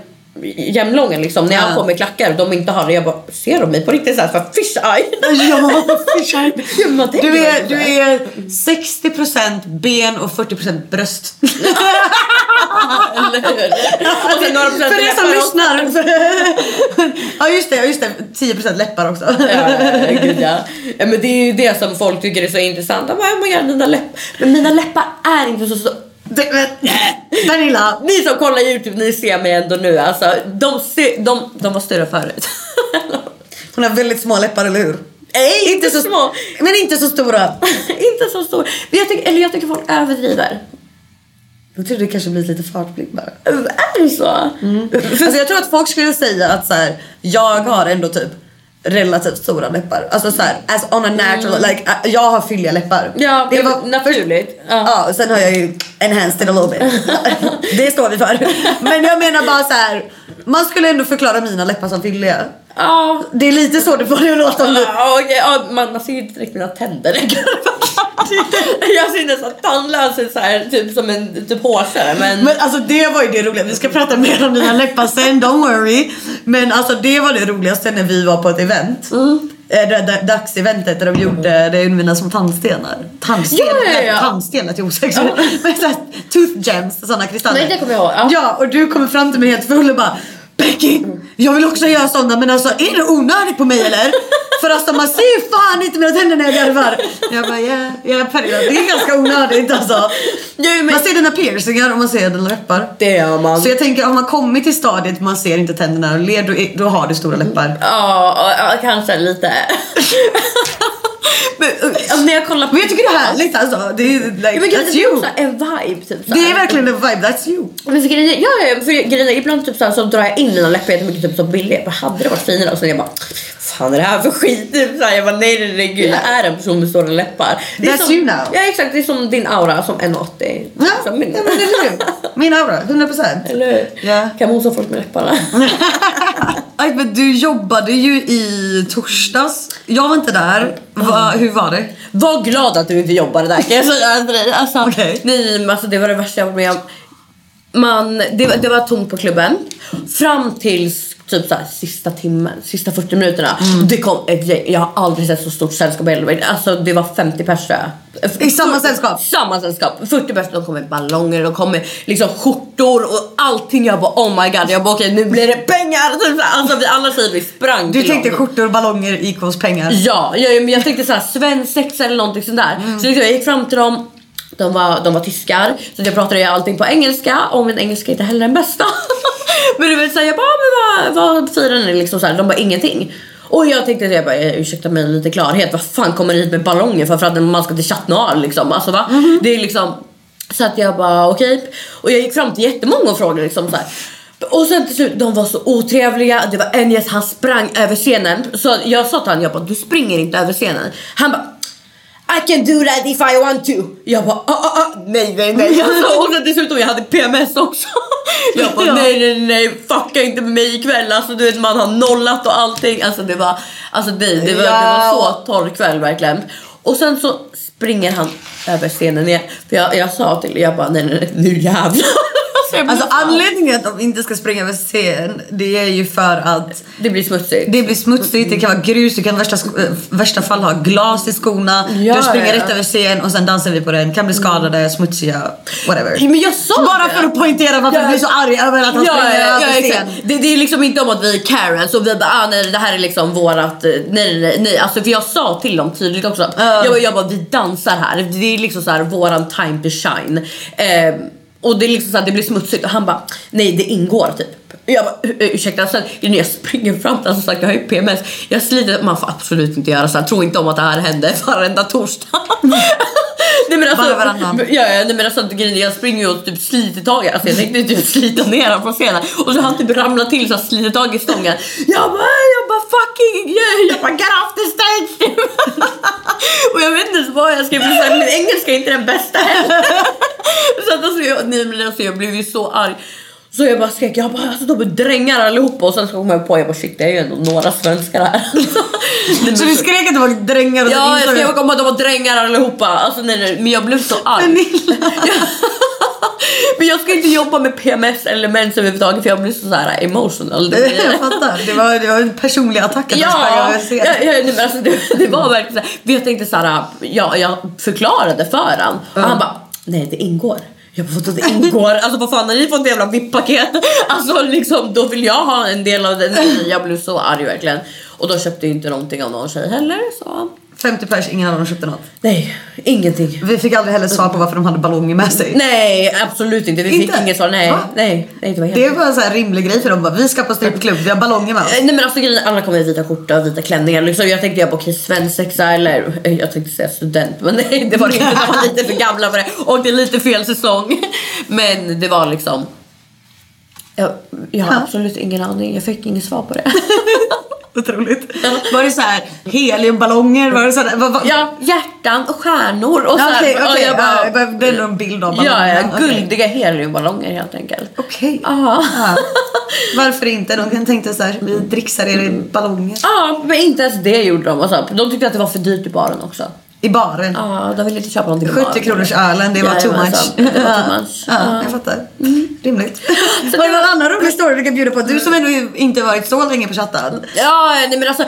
jämnlånga liksom när jag Ja. har på mig klackar de inte har det jag bara ser de mig på riktigt såhär för fish eye? Ja, man tänker Du är, du så är 60% ben och 40% bröst. Eller hur? Och sen några procent För er som lyssnar. ja just det, just det. 10% läppar också. Ja, gud, ja. men det är ju det som folk tycker är så intressant. De bara, oh my God, dina läppar. Men mina läppar är inte så stora. Pernilla. Ni som kollar Youtube, ni ser mig ändå nu. Alltså, de, ser, de, de var större förut. Hon har väldigt små läppar, eller hur? Nej, inte så små. Men inte så stora. inte så stor. Men jag tycker, eller jag tycker folk överdriver. Jag tror det kanske blir lite fartblick bara. Är det så? Alltså jag tror att folk skulle säga att så här, jag har ändå typ relativt stora läppar. Alltså så här, as on a natural, like uh, jag har fylliga läppar. Mm. Ja, det var naturligt. Ja. Ja, och sen har jag ju enhanced it a little bit. det står vi för. Men jag menar bara så här. man skulle ändå förklara mina läppar som fylliga. Ja. Det är lite så det att låta du... Ja, okej, ja, man, man ser ju inte direkt mina tänder. jag ser nästan tandlös ut så här, typ som en typ hårsare. Men, Men alltså det var ju det roliga, vi ska prata mer om dina läppar sen, don't worry. Men alltså det var det roligaste när vi var på ett event. Mm. Eh, Det dagseventet där de gjorde, det är mina små tandstenar. Tandsten, Ja, ja, ja. tandsten lät ju osexigt. Men såhär tooth gems, sådana kristaller. Nej, det kommer jag ihåg, ja. Ja, och du kommer fram till mig helt full och bara Becky, jag vill också göra sådana men alltså är det onödigt på mig eller? För alltså man ser ju fan inte mina tänder när jag garvar. Jag bara ja Pernilla det är ganska onödigt alltså. Man ser dina piercingar och man ser dina läppar. det gör man. Så jag tänker har man kommit till stadiet man ser inte tänderna och ler då, är- då har du stora läppar. Ja, ja, kanske lite. Men, uh, när jag kollar på... Men jag tycker det är härligt alltså. Det är, like, Ja, men that's you. också en vibe typ så Det är verkligen en vibe, that's you. Men för grejen, ja, ja, för grejen är, ibland typ så, här, så drar jag in mina läppar jättemycket typ som billiga. Jag bara, hade det varit finare? Och sen jag bara, fan är det här för skit? Typ så här, jag bara, nej nej nej gud, jag är en person med stora läppar. Det är That's som, you now. Ja exakt, det är som din aura som 1,80. Ja, Som min. ja men är du. Min aura, 100%. Eller hur? Ja. Kan mosa folk med läpparna. Men du jobbade ju i torsdags. Jag var inte där. Va, hur var det? Var glad att du inte jobbade där kan jag säga till dig. Alltså, Okej. Nej men alltså det var det värsta jag varit med om. man, det, var- det var tomt på klubben. Fram tills typ så här, sista timmen, sista 40 minuterna. Det kom ett gäng. Jag har aldrig sett så stort sällskap i mitt- Alltså det var 50 pers tror jag. I samma sällskap? Samma sällskap. 40 pers. De kom med ballonger, de kom med liksom skjortor och allting. Jag bara oh my god. Jag bara okej nu blir det pengar. Typ så här. Alltså vi alla säger vi sprang Du tänkte dem. skjortor, ballonger, equals pengar. Ja, jag, jag tänkte såhär svensexa eller någonting sånt där. Så liksom, jag gick fram till dem. De var, de var tyskar, så jag pratade allting på engelska och min engelska är inte heller den bästa. men du vet såhär, jag bara, "Ah, men vad, vad firar ni liksom så här, De bara ingenting. Och jag tänkte, jag bara, "Eh, ursäkta mig lite klarhet, vad fan kommer ni hit med ballonger för, för att man ska till Chat Noir liksom? Alltså va? Det är liksom, så att jag bara okej. Och jag gick fram till jättemånga och frågade liksom så här. Och sen till slut, de var så otrevliga. Det var en gäst, han sprang över scenen. Så jag sa till honom, jag bara, du springer inte över scenen. Han bara, I can do that if I want to. Jag bara, ah, ah, ah, nej, nej, nej. Alltså, och sen dessutom, jag hade PMS också. Jag bara, Ja. nej, nej, nej, fucka inte med mig ikväll. Alltså du vet, man har nollat och allting. Alltså det var, alltså det, det var, det var så torr kväll verkligen. Och sen så springer han över scenen igen. För jag, jag sa till jag bara, nej, nej, nej, nu jävlar. Alltså, jag anledningen att de inte ska springa över scen det är ju för att Det blir smutsigt. det blir smutsigt, det kan vara grus, du kan värsta, äh, värsta fall ha glas i skorna. Ja, du springer ja. rätt över scen och sen dansar vi på den. Kan bli skadade, smutsiga, whatever. Men jag sa Bara det. för att poängtera varför Ja. du blir så arg över att han Ja, springer ja, över scen. Det, det är liksom inte om att vi är Karens och vi bara ah, nej det här är liksom vårat, eh, nej nej nej. Alltså för jag sa till dem tydligt också att jag, bara, jag bara vi dansar här, det är liksom så här våran time to shine. Eh, och det är liksom så här, det blir smutsigt och han bara nej det ingår typ. Jag bara, ursäkta, alltså, sen jag springer fram till honom, som sagt jag har ju PMS, jag sliter, man får absolut inte göra så här. tro inte om att det här händer varenda torsdag. nej men alltså, Bara varannan. Ja, ja nej, men alltså jag springer ju och typ sliter tag i alltså jag tänkte typ slita ner honom från scenen och så han typ ramlat till så han sliter tag i stången. Jag bara, jag bara fucking yeah. jag bara get off the stage Och jag vet inte ens vad jag så här, min engelska är inte den bästa heller. så att alltså jag, nej, men alltså, jag blev ju så arg. Så jag bara skrek, jag bara alltså de är drängar allihopa och sen så kom jag på, jag bara shit det är ju ändå några svenskar här. Så du skrek att det var drängar och Ja, jag skrev att- de var drängar allihopa. Alltså nej, nej, men jag blev så arg. Men jag ska inte jobba med PMS eller mens överhuvudtaget för jag blir så här emotional. Jag fattar. Det var, det var en personlig attack att Ja, scen. ja, ja men alltså, det, det var verkligen så här. Jag tänkte så här, ja, jag förklarade för han och han bara, nej det ingår. Jag fattar att det ingår? Alltså vad fan har ni fått jävla VIP-paket? Alltså liksom då vill jag ha en del av den Jag blev så arg verkligen. Och då köpte jag inte någonting av någon tjej heller så 50 pers, ingen dem köpte något. nej, ingenting. Vi fick aldrig heller svar på varför de hade ballonger med sig. Nej, absolut inte. Vi fick Inte? inget svar. Nej, Va? nej, nej, det var Det var en sån här rimlig grej för dem. Bara, Vi ska på strippklubb, vi har ballonger med oss. Nej men alltså grejen alla kommer i vita skjortor och vita klänningar. Liksom, jag tänkte jag bara okej svensexa eller eh, jag tänkte säga student men nej det var det inte. De var lite för gamla för det och det är lite fel säsong. Men det var liksom. Jag, jag har Ja. absolut ingen aning. Jag fick inget svar på det. Otroligt. Var det så här heliumballonger? Var det så här, vad, vad? ja, hjärtan och stjärnor och så här, Okej, och okej. jag bara- ja, Det är en bild av Ja, ballonger. ja, Okej. guldiga heliumballonger helt enkelt. Okej. Ja. Ja. Varför inte? De kan tänkte så här, vi dricksar er i ballonger. Ja, men inte ens det gjorde de. Alltså, de tyckte att det var för dyrt i baren också. I baren. Ja, de ville inte köpa någonting i 70 baren. kronors ölen, det var too much. det var too much. Ja, Ja. jag fattar. Rimligt. Så Var det någon annan rolig story du kan bjuda på? Du som ändå inte varit så länge på chatten. Ja, nej men alltså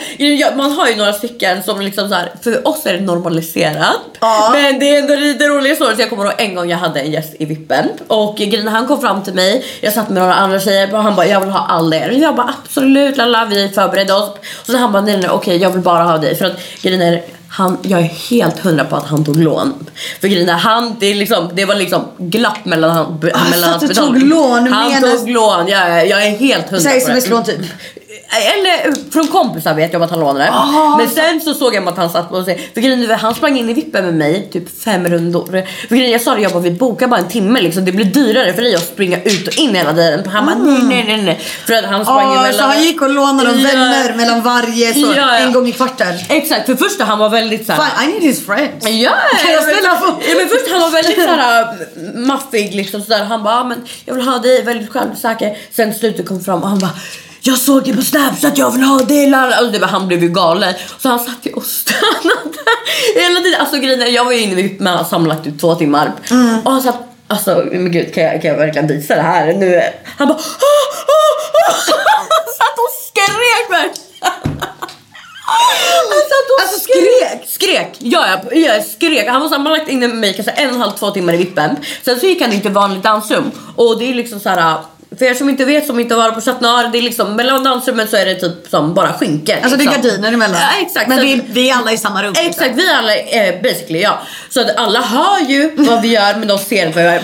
man har ju några stycken som liksom så här, för oss är det normaliserat. Ja. Men det är ändå lite roliga stories. Jag kommer ihåg en gång jag hade en gäst i vippen och grejen han kom fram till mig. Jag satt med några andra tjejer och han bara jag vill ha all er. Jag bara absolut lalla vi förberedde oss. Och så han bara nej nej okej jag vill bara ha dig för att grejen är han, jag är helt hundra på att han tog lån. För grejen är, han, det, är liksom, det var liksom glapp mellan, han, mellan så att hans betalning. lån, Han tog lån, ja, ja, jag är helt hundra på det. sms-lån typ. Eller från kompisar vet jag om att han lånade. Ah, men sen så såg jag att han satt på sig. För grejen är, han sprang in i vippen med mig typ fem rundor. För grejen, jag sa det, jag bara vi bokar bara en timme liksom. Det blir dyrare för dig att springa ut och in hela tiden. Han bara nej nej nej nej. För att han sprang Ah, emellan. så han gick och lånade av Ja. vänner mellan varje så, Ja, en gång i kvarten. Exakt, för första han var väldigt såhär. Fan, I need his friends. Ja, Kan jag men- ställa få- ja, men först han var väldigt såhär maffig liksom sådär. Han bara, "Ah, men jag vill ha dig, väldigt självsäker. Sen slutet kom fram och han bara jag såg det på Snapchat, jag vill ha det. lalla." Alltså, det var, han blev ju galen. Så han satt ju och stönade hela tiden. Alltså grejen är, jag var ju inne vid men sammanlagt typ två timmar. Och han satt Alltså men gud kan jag, kan jag verkligen visa det här nu? Han bara "Ah, ah, ah." satt och skrek verkligen. Han satt och Alltså, skrek? Skrek! Ja, jag, jag skrek. Han var så här, man har lagt in mig kanske en och en halv, två timmar i vippen. Sen så gick han in till vanligt dansrum. Och det är liksom så här. För er som inte vet, som inte har varit på Chat Noir, det är liksom mellan dansrummet så är det typ som bara skynken. Alltså det är liksom. gardiner emellan. Ja, exakt. Men vi, vi är alla i samma rum. Exakt, vi alla är basically ja. Så att alla hör ju vad vi gör men de ser inte vad vi gör.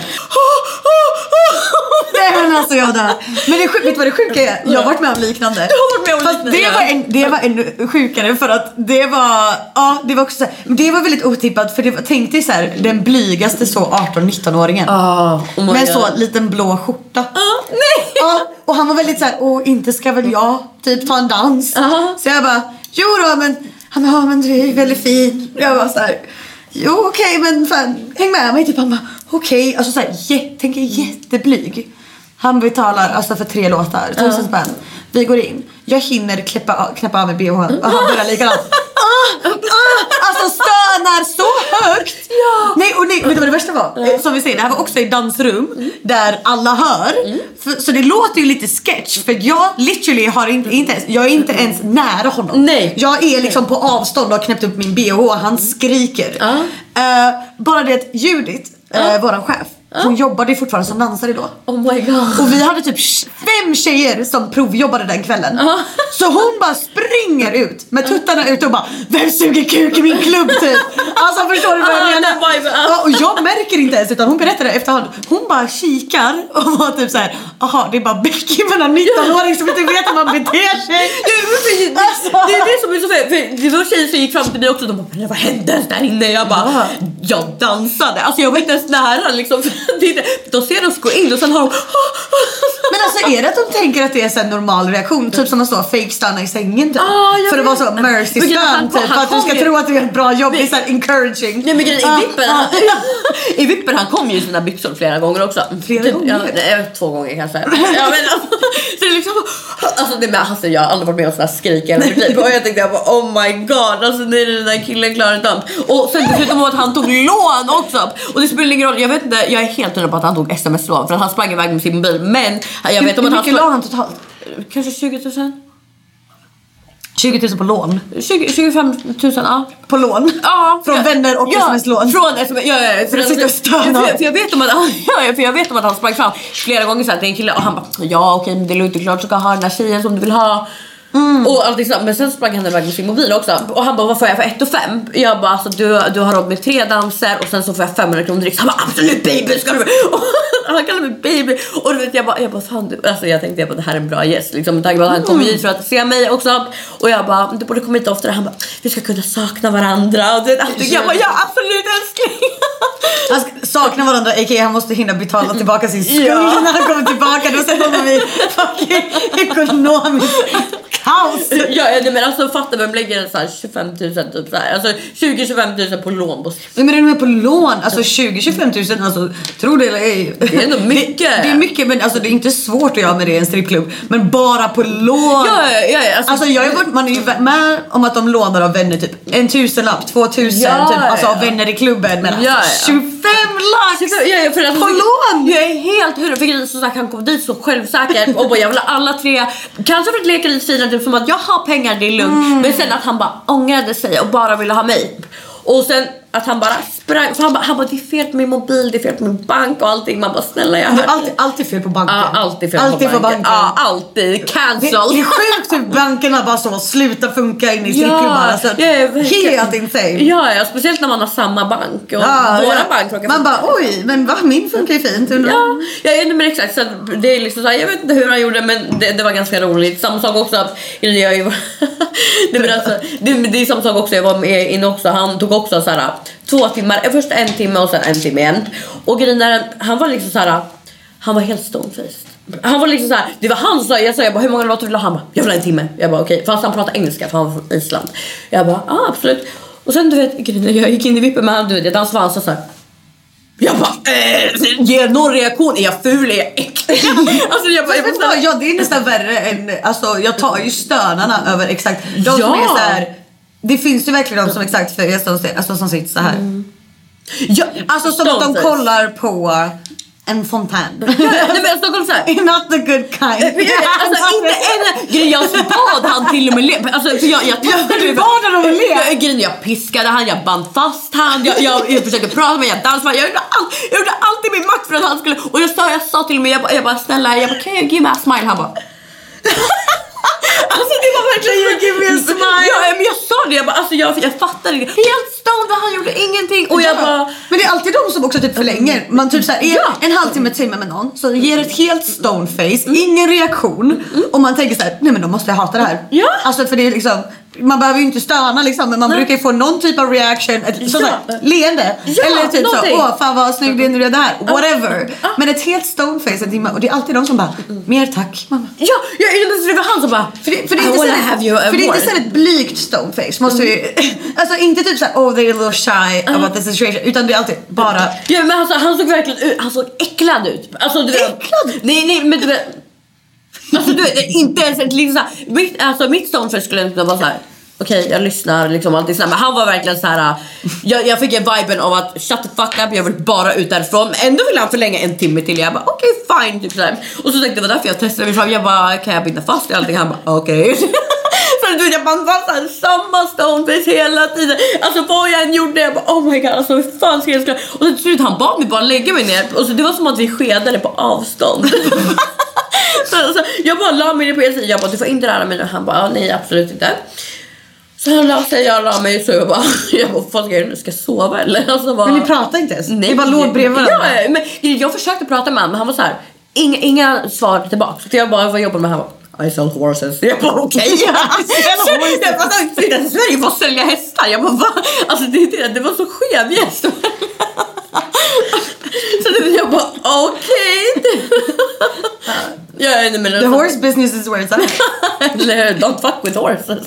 Nej men alltså jag dör. Men det, vet du vad det sjuka är? Jag har varit med om liknande. Du har varit med om Fast liknande, det var, en, det var ännu sjukare för att det var, ja det var också så här, men det var väldigt otippat för det var, tänk dig så här, den blygaste så 18-19-åringen. Ah, oh my med God. så liten blå skjorta. Ah, nej! Ja, och han var väldigt så här, åh inte ska väl jag typ ta en dans. Ja. Så jag bara, jo då men, han bara, ja men du är ju väldigt fin. Och jag var så här, jo okej men fan, häng med mig. Typ han bara, okej. Alltså så här, jä, tänker jätteblyg. Han betalar alltså för tre låtar, tusen spänn. Vi går in. Jag hinner knäppa, av- knäppa av mig bhn och han börjar likadant. Ah, ah, alltså stönar så högt! Ja. Nej och nej, vet du vad det värsta var? Eh, Som vi säger, det här var också i dansrum där alla hör. För, så det låter ju lite sketch för jag literally har inte, inte ens, jag är inte ens nära honom. Nej. Jag är liksom på avstånd och har knäppt upp min bh och han skriker. Ja. Eh, bara det att Judith, uh, våran chef, hon jobbade ju fortfarande som dansare då. Oh my god. Och vi hade typ fem tjejer som provjobbade den kvällen. Så hon bara springer ut med tuttarna ut och bara Vem suger kuk i min klubb typ? Alltså förstår du vad jag menar? och jag märker inte ens utan hon berättar det efterhand. Hon bara kikar och var typ såhär Jaha det är bara Becky med en 19-åring som inte vet hur man beter sig. Det, det är det som är så fel, det var tjejer som gick fram till mig också och de bara "Men vad hände där inne? Jag bara. Jag dansade. Alltså jag var inte ens nära liksom. De ser oss gå in och sen har de Men alltså är det att de tänker att det är här normal reaktion? Typ som att stå fake stanna i sängen typ? Ah, För att vara så mercy kom- typ. För att du ska ju- tro att du gör ett bra jobb. Det är såhär encouraging. Nej men grejen Ah, i vippen, ah. han, i vippen han kom ju i sina byxor flera gånger också. Flera gånger? Ja, nej, två gånger kanske. Ja, men, så det liksom, alltså, det med, alltså, jag har aldrig varit med om sådana skrik i hela mitt liv. Och jag tänkte jag bara, oh my god, alltså nej den där killen klarar inte av. Och sen dessutom att han tog lån också. Och det spelar ingen roll, jag vet inte, jag är helt hundra på att han tog sms-lån för att han sprang iväg med sin mobil. Men jag vet om Hur att han mycket la han totalt? Kanske 20 000? 20 000 på lån. 20, 25 000, ja. På lån? Ja, Från ja, vänner och ja, sms-lån? Från sms, ja, ja, För att sitta och stöna. För, för, jag vet om att, ja, ja, för jag vet om att han sprang fram flera gånger så här till en kille och han bara ja okej men det är lugnt klart så ska ha den här tjejen som du vill ha. Mm. Och allting sånt. Men sen sprang han iväg med sin mobil också och han bara vad får jag för 1 och 5? Jag bara alltså du, du har råd med tre danser och sen så får jag 500 kronor direkt. Han bara absolut baby ska du och Han kallar mig baby och du vet jag bara, jag bara fan du, alltså jag tänkte jag bara det här är en bra gäst liksom med tanke på att han kommer hit för att se mig också och jag bara du borde komma hit oftare. Han bara vi ska kunna sakna varandra och du vet allting. Jag bara ja absolut älskling. Han sk- saknar varandra, a.k.a. han måste hinna betala tillbaka sin skuld Ja. när han kommer tillbaka. Då sätter honom i fucking ekonomiskt kaos. Ja, nej, men alltså fatta vem lägger så här 25 000 typ så här. Alltså 20-25 000 på lån Nej, Men är du med på lån? Alltså 20-25 000, alltså tro det eller ej. Det är ändå mycket. Det, det är mycket men alltså det är inte svårt att göra med det i en strippklubb. Men bara på lån. Ja, ja, ja, alltså, Alltså jag har varit, man är ju med om att de lånar av vänner typ en tusenlapp, två tusen Ja, typ, alltså av vänner i klubben. Men Ja, alltså ja. 25 lax! Ja, ja, för alltså, På lån! Jag är helt hundra för grejen är så sagt, han kom dit så självsäker och bara jag vill ha alla tre. Kanske för att leka lite fina typ som att jag har pengar det är lugnt. Mm. Men sen att han bara ångrade sig och bara ville ha mig. Och sen att han bara sprang, för han bara, han bara det är fel på min mobil, det är fel på min bank och allting. Man bara snälla jag Det hör är alltid, alltid fel på banken. Ja, alltid fel alltid på på banken. banken. Ja, alltid. Det, Cancel. det är sjukt hur bankerna bara så slutar funka in i strippklubbar. Alltså, ja, helt insane. Ja, ja, speciellt när man har samma bank. Och Ja, våra ja. bank Man bara oj, men va? Min funkar ju fint. Undrar- Ja, ja men exakt. Så det är liksom så här, jag vet inte hur han gjorde men det, det var ganska roligt. Samma sak också att jag är ju, nej, men alltså, det, det är samma sak också, jag var med inne också. Han tog också så här två timmar, först en timme och sen en timme igen. Och är, han var liksom så här, han var helt stonefaced. Han var liksom så här, det var han som sa, jag sa jag bara, hur många låtar vill du ha? Han bara, jag vill ha en timme. Jag bara okej, okay. fast han pratar engelska för han var från Island. Jag bara, ja absolut. Och sen du vet, jag gick in i vippen med han, du vet, jag dansade han sa så här. Jag bara, eh, ger någon reaktion? Är jag ful? Är jag äcklig? alltså jag bara, jag bara ja, det är nästan värre än, alltså jag tar ju stönarna över exakt de som Ja. är så här. Det finns ju verkligen de som exakt för, alltså, som sitter så här. ja, Alltså som att de kollar på en fontän. Nej men Stockholm såhär. Not the good kind. Alltså inte en grej, jag bad han till och med le. Alltså för jag, jag du bad honom att le? Jag, grejen, jag piskade han, jag band fast han, jag, jag, jag försökte prata med jag dansade, jag gjorde, allt, jag gjorde allt i min makt för att han skulle, och jag sa, jag sa till och med, jag bara, jag bara snälla, jag bara, can you give me a smile? Han bara Alltså det var verkligen you give me a smile? Ja men jag sa det, jag bara alltså jag, jag fattade det. Helt stoned, han gjorde ingenting och jag Ja. bara Men det är alltid de som också typ förlänger. Man typ såhär, är Ja. en halvtimme, timme med någon så ger ett helt stone face, ingen reaktion och man tänker såhär, nej men då måste jag hata det här. Ja. Alltså för det är liksom, man behöver ju inte stöna liksom men man brukar ju få någon typ av reaction, ett sånt Ja. där leende. Ja, Eller typ så, någonting. åh fan vad snygg röd är, whatever. Men ett helt stone face en timme och det är alltid de som bara, mer tack. Bara, Ja, jag, jag, det var han som bara för det, för det är I inte wanna så have you för det är inte award. så ett blygt stoneface. Måste vi, alltså inte typ såhär oh they're a little shy about the situation. Utan det är alltid bara Ja men alltså, han såg verkligen ut, han såg äcklad ut. Alltså, du vet, Äcklad? Nej nej men du vet. Alltså du vet, inte ens ett liksom såhär, mitt, alltså mitt stoneface skulle inte vara såhär. Okej jag lyssnar liksom allting sådär. Men han var verkligen så här. Äh, jag, jag fick en viben av att shut the fuck up, jag vill bara ut därifrån. Men ändå ville han förlänga en timme till. Jag bara okej fine. Typ sådär. Och så tänkte jag det var därför jag testade mig fram. Jag bara kan jag binda fast i allting? Han bara okej. Så du vet jag bara var såhär samma stoneface hela tiden. Alltså vad jag än gjorde jag bara oh my god alltså hur fan ska jag ska Och så till slut han bad mig bara lägga mig ner och så det var som att vi skedade på avstånd. så, så, jag bara la mig ner på er sida jag bara du får inte röra mig nu. Han bara "Ja, nej absolut inte. Så han la sig, jag la mig så jag bara, jag bara vad ska jag nu? Ska jag sova eller? Alltså, bara, Men ni pratar inte ens? Ni bara låg bredvid varandra? Ja, men jag försökte prata med honom men han var så här, inga, inga svar tillbaka. Så jag bara, vad jobbar du med? Han bara, I sell horses. Jag bara okej. I horses. jag bara, "Flytta till Sverige att sälja hästar. Jag bara va? Alltså det, det, det var så skev gäst. så jag bara okej. ja, nej, men The horse business is where it's at. Don't fuck with horses.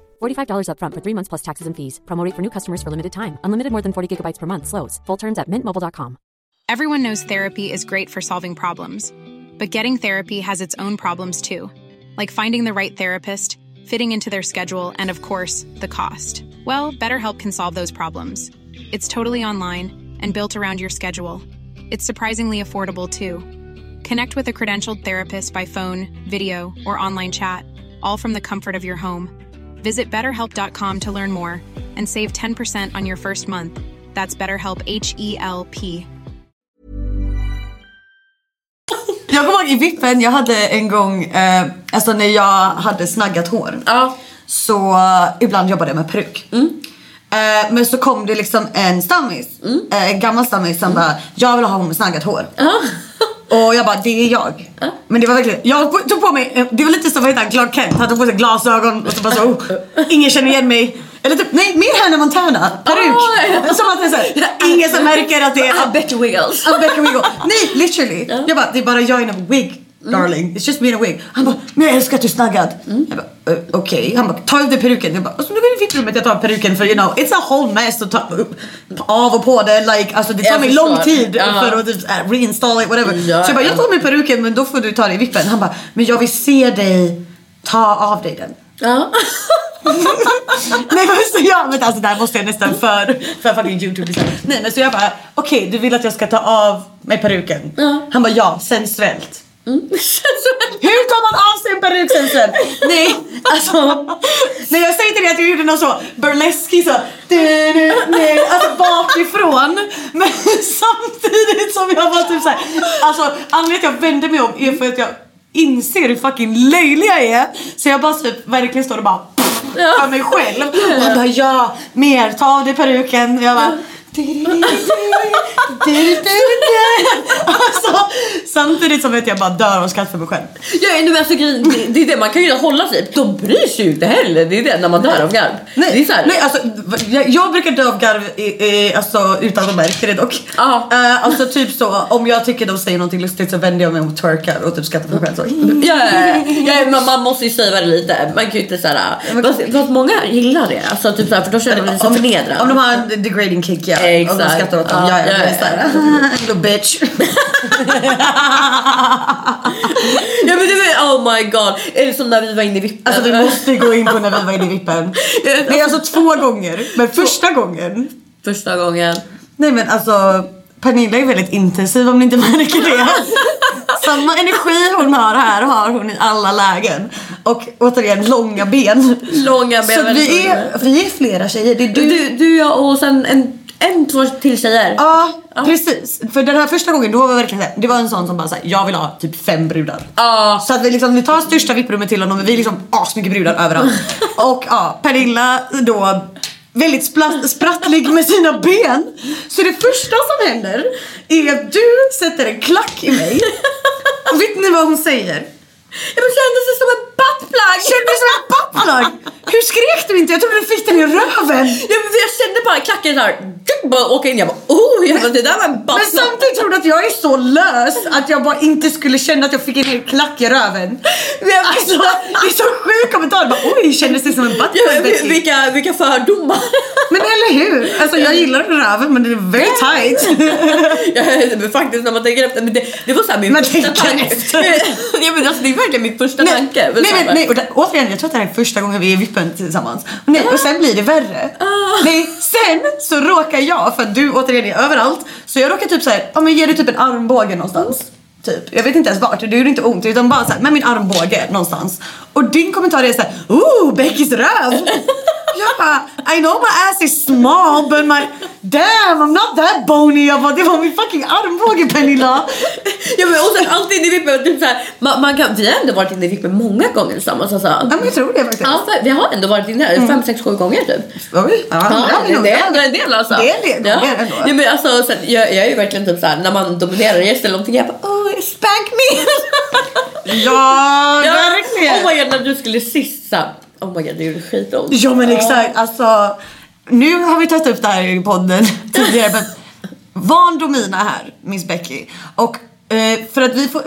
$45 upfront for three months plus taxes and fees. Promo for new customers for limited time. Unlimited more than 40 gigabytes per month. Slows. Full terms at mintmobile.com. Everyone knows therapy is great for solving problems, but getting therapy has its own problems too, like finding the right therapist, fitting into their schedule, and of course, the cost. Well, BetterHelp can solve those problems. It's totally online and built around your schedule. It's surprisingly affordable too. Connect with a credentialed therapist by phone, video, or online chat, all from the comfort of your home. Visit betterhelp.com to learn more and save 10% on your first month. That's BetterHelp H E L P. Jag kommer ihåg i vippen, jag hade en gång, eh, alltså när jag hade snaggat hår. Ja. Så ibland jobbade jag med peruk. Eh, men så kom det liksom en stammis, eh, en gammal stammis som bara, jag vill ha hon med snaggat hår. Och jag bara, det är jag. Men det var verkligen, jag tog på mig, eh, det var lite som vad heter Clark Kent, han tog på sig glasögon och så bara så, oh, ingen känner igen mig. Eller typ, nej mer Hannah Montana, peruk. Ja. Som att det är såhär, ingen som märker att det är you wiggles. I'm Becca Wiggle. Nej, literally. Jag bara, det är bara jag in a wig. Darling, it's just me in a wig. Han bara, men jag älskar att du är snaggad. Jag bara, uh, okej. Han bara, ta av dig peruken. Jag bara, alltså, nu är det i fittrummet jag tar peruken för you know, it's a whole mess att ta upp, av och på det. Like, alltså det tar mig lång tid Ja. för att uh, reinstall it, whatever. Ja, så jag bara, jag ja. tar med peruken men då får du ta det i vippen. Han bara, men jag vill se dig ta av dig den. Ja. Nej men så jag, vänta alltså det här måste jag nästan för, för fucking youtube liksom. Nej men så jag bara, okej du vill att jag ska ta av mig peruken? Han bara ja, sensuellt. Hur tar man av sig en peruk sensuellt? Nej, alltså. När jag säger till dig att jag gjorde någon så burleski så. Du, du, nej, alltså bakifrån. Men samtidigt som jag var typ såhär. Alltså anledningen till att jag vände mig om är för att jag inser hur fucking löjlig jag är. Så jag bara typ verkligen står och bara för mig själv. Och han bara ja, mer, ta av dig peruken. Jag bara Alltså, samtidigt som vet jag bara dör av skratt för mig själv. Ja, nej, men alltså, grejen- det, är det, man kan ju hålla sig. De bryr sig ju inte heller. Det är det, när man dör av garv. Nej, det är så här, nej alltså, jag, jag brukar dö av garv i, i, alltså, utan att de märker det dock. Ja. Eh, alltså typ så, om jag tycker de säger någonting lustigt så vänder jag mig om och twerkar och typ skrattar för mig själv så. Ja, ja, ja, man, man måste ju säga det lite. Man kan ju inte såhär... Fast, fast många gillar det. Alltså, typ såhär, för då känner man sig Om, förnedrad. om de har en degrading kick ja. Exakt. Om de skrattar åt dem. Ja, Ja, ja, ja. Little bitch. Ja men det var, oh my god. Är det som när vi var inne i vippen? Alltså vi måste gå in på när vi var inne i vippen. Det är alltså två gånger. Men första gången. Första gången. Nej men alltså Pernilla är väldigt intensiv om ni inte märker det. Samma energi hon har här har hon i alla lägen. Och återigen långa ben. Långa ben, Så vi är, vi är flera tjejer. Det är du. Du, du jag och sen en, en två till tjejer. Ja, precis. För den här första gången då var vi verkligen det var en sån som bara såhär, jag vill ha typ fem brudar. Ja. Så att vi liksom, vi tar största vipprummet till honom och vi är liksom asmycket brudar överallt. och ja, Pernilla då väldigt spratt, sprattlig med sina ben. Så det första som händer är att du sätter en klack i mig. Och vet ni vad hon säger? Jag kände sig som en buttplug. Kände dig som en buttplug? Hur skrek du inte? Jag trodde du fick den i röven. Ja, men jag kände bara klacken såhär, bara åka in. Jag bara oh, bara, det där var en Men buttplug. samtidigt tror du att jag är så lös att jag bara inte skulle känna att jag fick en hel klack i röven. Alltså, det är så sjuk kommentar. Bara, Oj, kändes det som en Ja, buttplug Betty? vilka, vilka fördomar. Men eller hur? Alltså jag gillar röven men det är very tight. ja, men faktiskt när man tänker efter. Men det, det var såhär min Man första tanke. ja, men alltså, det är verkligen min första tanke. Men nej, men, nej, och där, återigen, jag tror att det här är första gången vi är i vippen tillsammans. Och, nej, och sen blir det värre. Ah. Nej, sen så råkar jag, för att du återigen är överallt, så jag råkar typ såhär, ja men ger du typ en armbåge någonstans. Typ. Jag vet inte ens vart, det gjorde inte ont utan bara såhär med min armbåge någonstans. Och din kommentar är såhär, ooh Beckys röv. jag bara, I know my ass is small but my, damn I'm not that bony. Jag bara, det var min fucking armbåge Pernilla. Ja, men, och sen alltid inne i vippen, typ såhär, man, man kan, vi har ändå varit inne i vippen många gånger tillsammans. Alltså. Ja men jag tror det faktiskt. Ja, vi har ändå varit inne här fem, sex, sju gånger typ. Oj, ja, Ja, ja, det, är ändå en del alltså. Det är en del ja. gånger ändå. Ja, men alltså, sen, jag, jag är ju verkligen typ såhär, när man dominerar gäster eller någonting, jag bara oh, spank me! Ja, verkligen. Oh my god, när du skulle sist såhär, oh my god det gjorde skitont. Ja men exakt, alltså nu har vi tagit upp det här i podden tidigare men van domina här, Miss Becky. Och eh, för att vi får,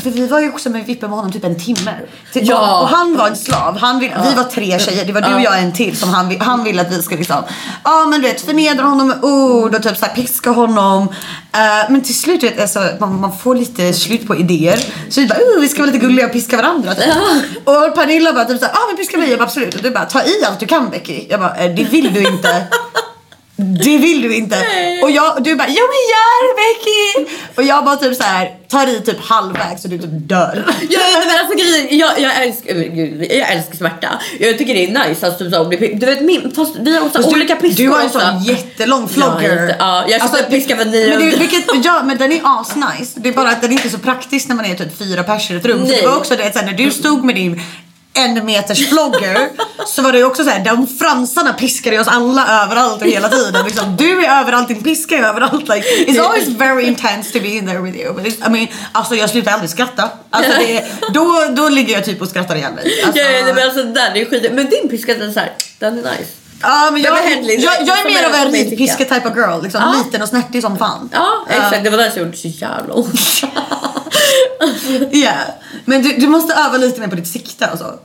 för vi var ju också med Vippen med honom typ en timme. Ja. Och han var en slav, han vill, vi var tre tjejer, det var du och jag en till som han, han ville att vi skulle liksom, ja men du vet förnedra honom med ord och typ såhär piska honom. Eh, men till slut vet alltså, man, man får lite slut på idéer. Så vi bara, uh, vi ska vara lite gulliga och piska varandra. Typ. Och Pernilla bara typ såhär, ja men piska mig, jag bara absolut. Och du bara, ta i allt du kan Becky. Jag bara, eh, det vill du inte. Det vill du inte. Och jag, du bara, ja men gör det Becky! Och jag bara typ så här tar i typ halvvägs och du typ dör. Ja, men alltså grejen, jag, jag, älskar, gud, jag älskar smärta. Jag tycker det är nice att typ så bli Du vet min, fast vi har också Fast olika du, piskor du har en sån jättelång flogger. Ja, ja, jag köpte piska för 900. men, det, vilket, ja, men den är asnice. Det är bara att den är inte så praktisk när man är typ fyra personer i ett rum. Så Nej. det var också det att sen när du stod med din en meters flogger så var det ju också så här, de fransarna piskade oss alla överallt och hela tiden. Liksom, du är överallt, din piska är överallt. Like, it's always very intense to be in there with you. But I mean, alltså jag slutar aldrig skratta. Alltså, det, då, då ligger jag typ och skrattar ihjäl mig. Alltså, Ja, ja, men alltså där, det är skit. Men din piska den är såhär, den är nice. Ja men jag, jag, jag, är mer av en- ritpiska type of girl. Liksom, Ja. Liten och snärtig som fan. Ja, exakt. Det var därför jag gjorde så jävla ont. Ja. Men du, du måste öva lite mer på ditt sikte alltså.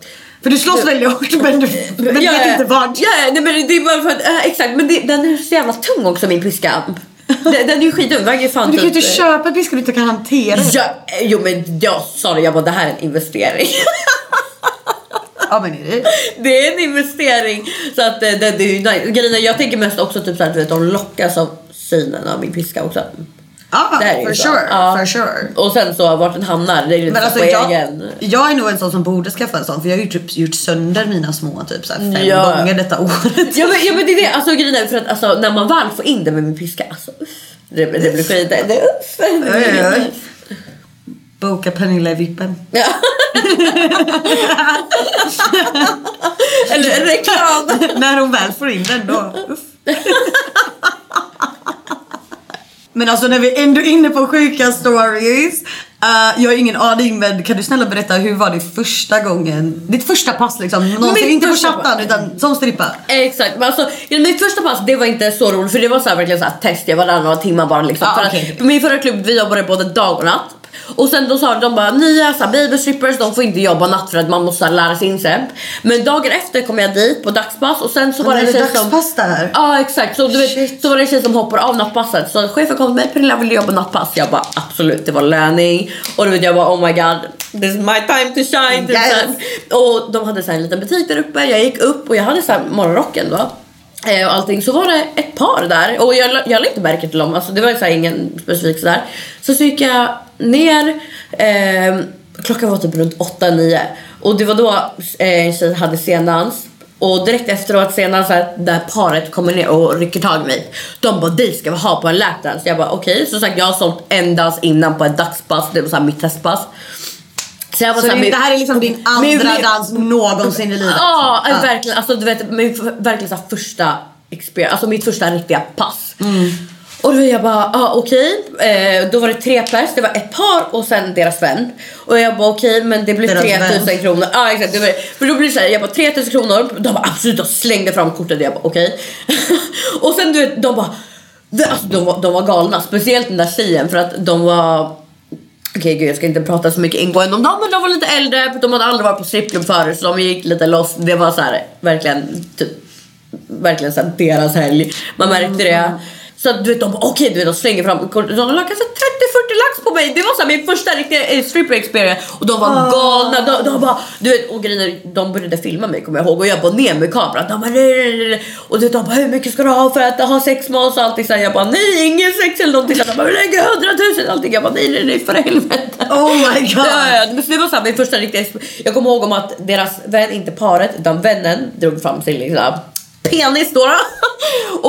För du slåss väldigt hårt men du men Ja, vet inte vart. Ja, nej, men det är bara för att, äh, exakt. Men det, den är så jävla tung också min piska. Den, den är ju skittung, väger fan Men du kan ju typ, inte köpa piska du inte kan hantera. Ja, eh, jo men jag sa det, jag bara det här är en investering. ja men är det det är en investering. Så att eh, det, det är ju nice. Grejen jag tänker mest också typ såhär, du vet de lockas av synen av min piska också. Ja, Det är for sure, Ja. for sure. Och sen så vart den hamnar, det är lite alltså på jag, egen. jag är nog en sån som borde skaffa en sån för jag har ju typ gjort sönder mina små typ så fem Ja. gånger detta året. Ja men, ja men det är det, alltså grejen är för att alltså, när man väl får in det med min piska, alltså uff, det, det blir skit. Det, det, uff, det. Boka Pernilla i vippen. Ja. Eller reklam. När hon väl får in den då. Uff. Men alltså när vi ändå är inne på sjuka stories. eh, jag har ingen aning men kan du snälla berätta hur var det första gången? Ditt första pass liksom. Någonsin, inte på chatten utan som strippa. Exakt, men alltså mitt första pass det var inte så roligt för det var så här, verkligen så här, test, jag var där några timmar bara liksom. Ah, för okej. att min förra klubb vi jobbade både dag och natt. Och sen då sa de bara nya så här, baby strippers de får inte jobba natt för att man måste här, lära sig incep. Men dagen efter kom jag dit på dagspass och sen så var det en tjej som... där? Ja exakt, så, du vet, så var det en tjej som hoppar av nattpasset. Så chefen kom till mig, Pernilla vill jobba nattpass? Jag bara absolut, det var löning. Och du vet jag bara oh my god, this is my time to shine. Yes. Och de hade så här en liten butik där uppe, jag gick upp och jag hade så här morgonrocken då. Eh, och allting. Så var det ett par där och jag, jag lade inte märke till dem, alltså det var så här ingen specifik sådär. Så, så gick jag ner, eh, klockan var typ runt 8-9 och det var då eh, en tjej hade sendans. och direkt efteråt senare så här, där paret kommer ner och rycker tag i mig. De bara dig ska vi ha på en lapdance. Jag bara okej. Så sagt jag har sålt en dans innan på ett dagspass. Det var så här mitt testpass. Så, jag var Så så här, det, min- det här är liksom din andra min- dans någonsin i livet? Ja, verkligen. Alltså, du vet, min verkligen så här första experience, alltså mitt första riktiga pass. Mm. Och då jag bara, ah, okej. Eh, då var det tre pers, det var ett par och sen deras vän. Och jag bara okej men det blir Deras 3000 vän. kronor. Ja exakt, det var, för då blir det såhär, jag bara 3000 kronor. De bara absolut och slängde fram kortet jag bara okej. och sen du vet, de bara, alltså, de, var, de var galna. Speciellt den där tjejen för att de var Okej gud jag ska inte prata så mycket ingående om dem men de var lite äldre, de hade aldrig varit på strippklubb förut så de gick lite loss. Det var så här verkligen typ verkligen så här, deras helg. Man märkte det. Mm. Så att, du vet de bara okej du vet de slänger fram. De la kanske 30-40 lax på mig. Det var så här, min första riktiga eh, stripper experience och de var galna. De, de bara du vet och grejen är, de började filma mig kommer jag ihåg och jag bara ner med kameran. De bara nej. Och du vet, de bara hur mycket ska du ha för att ha sex med oss och allting så Jag bara nej ingen sex eller någonting. De bara lägg hundratusen allting. Jag bara nej nej nej för helvete. Oh my god. Ja, det var så här, min första riktiga Jag kommer ihåg om att deras vän, inte paret, utan vännen drog fram sin liksom penis då. då.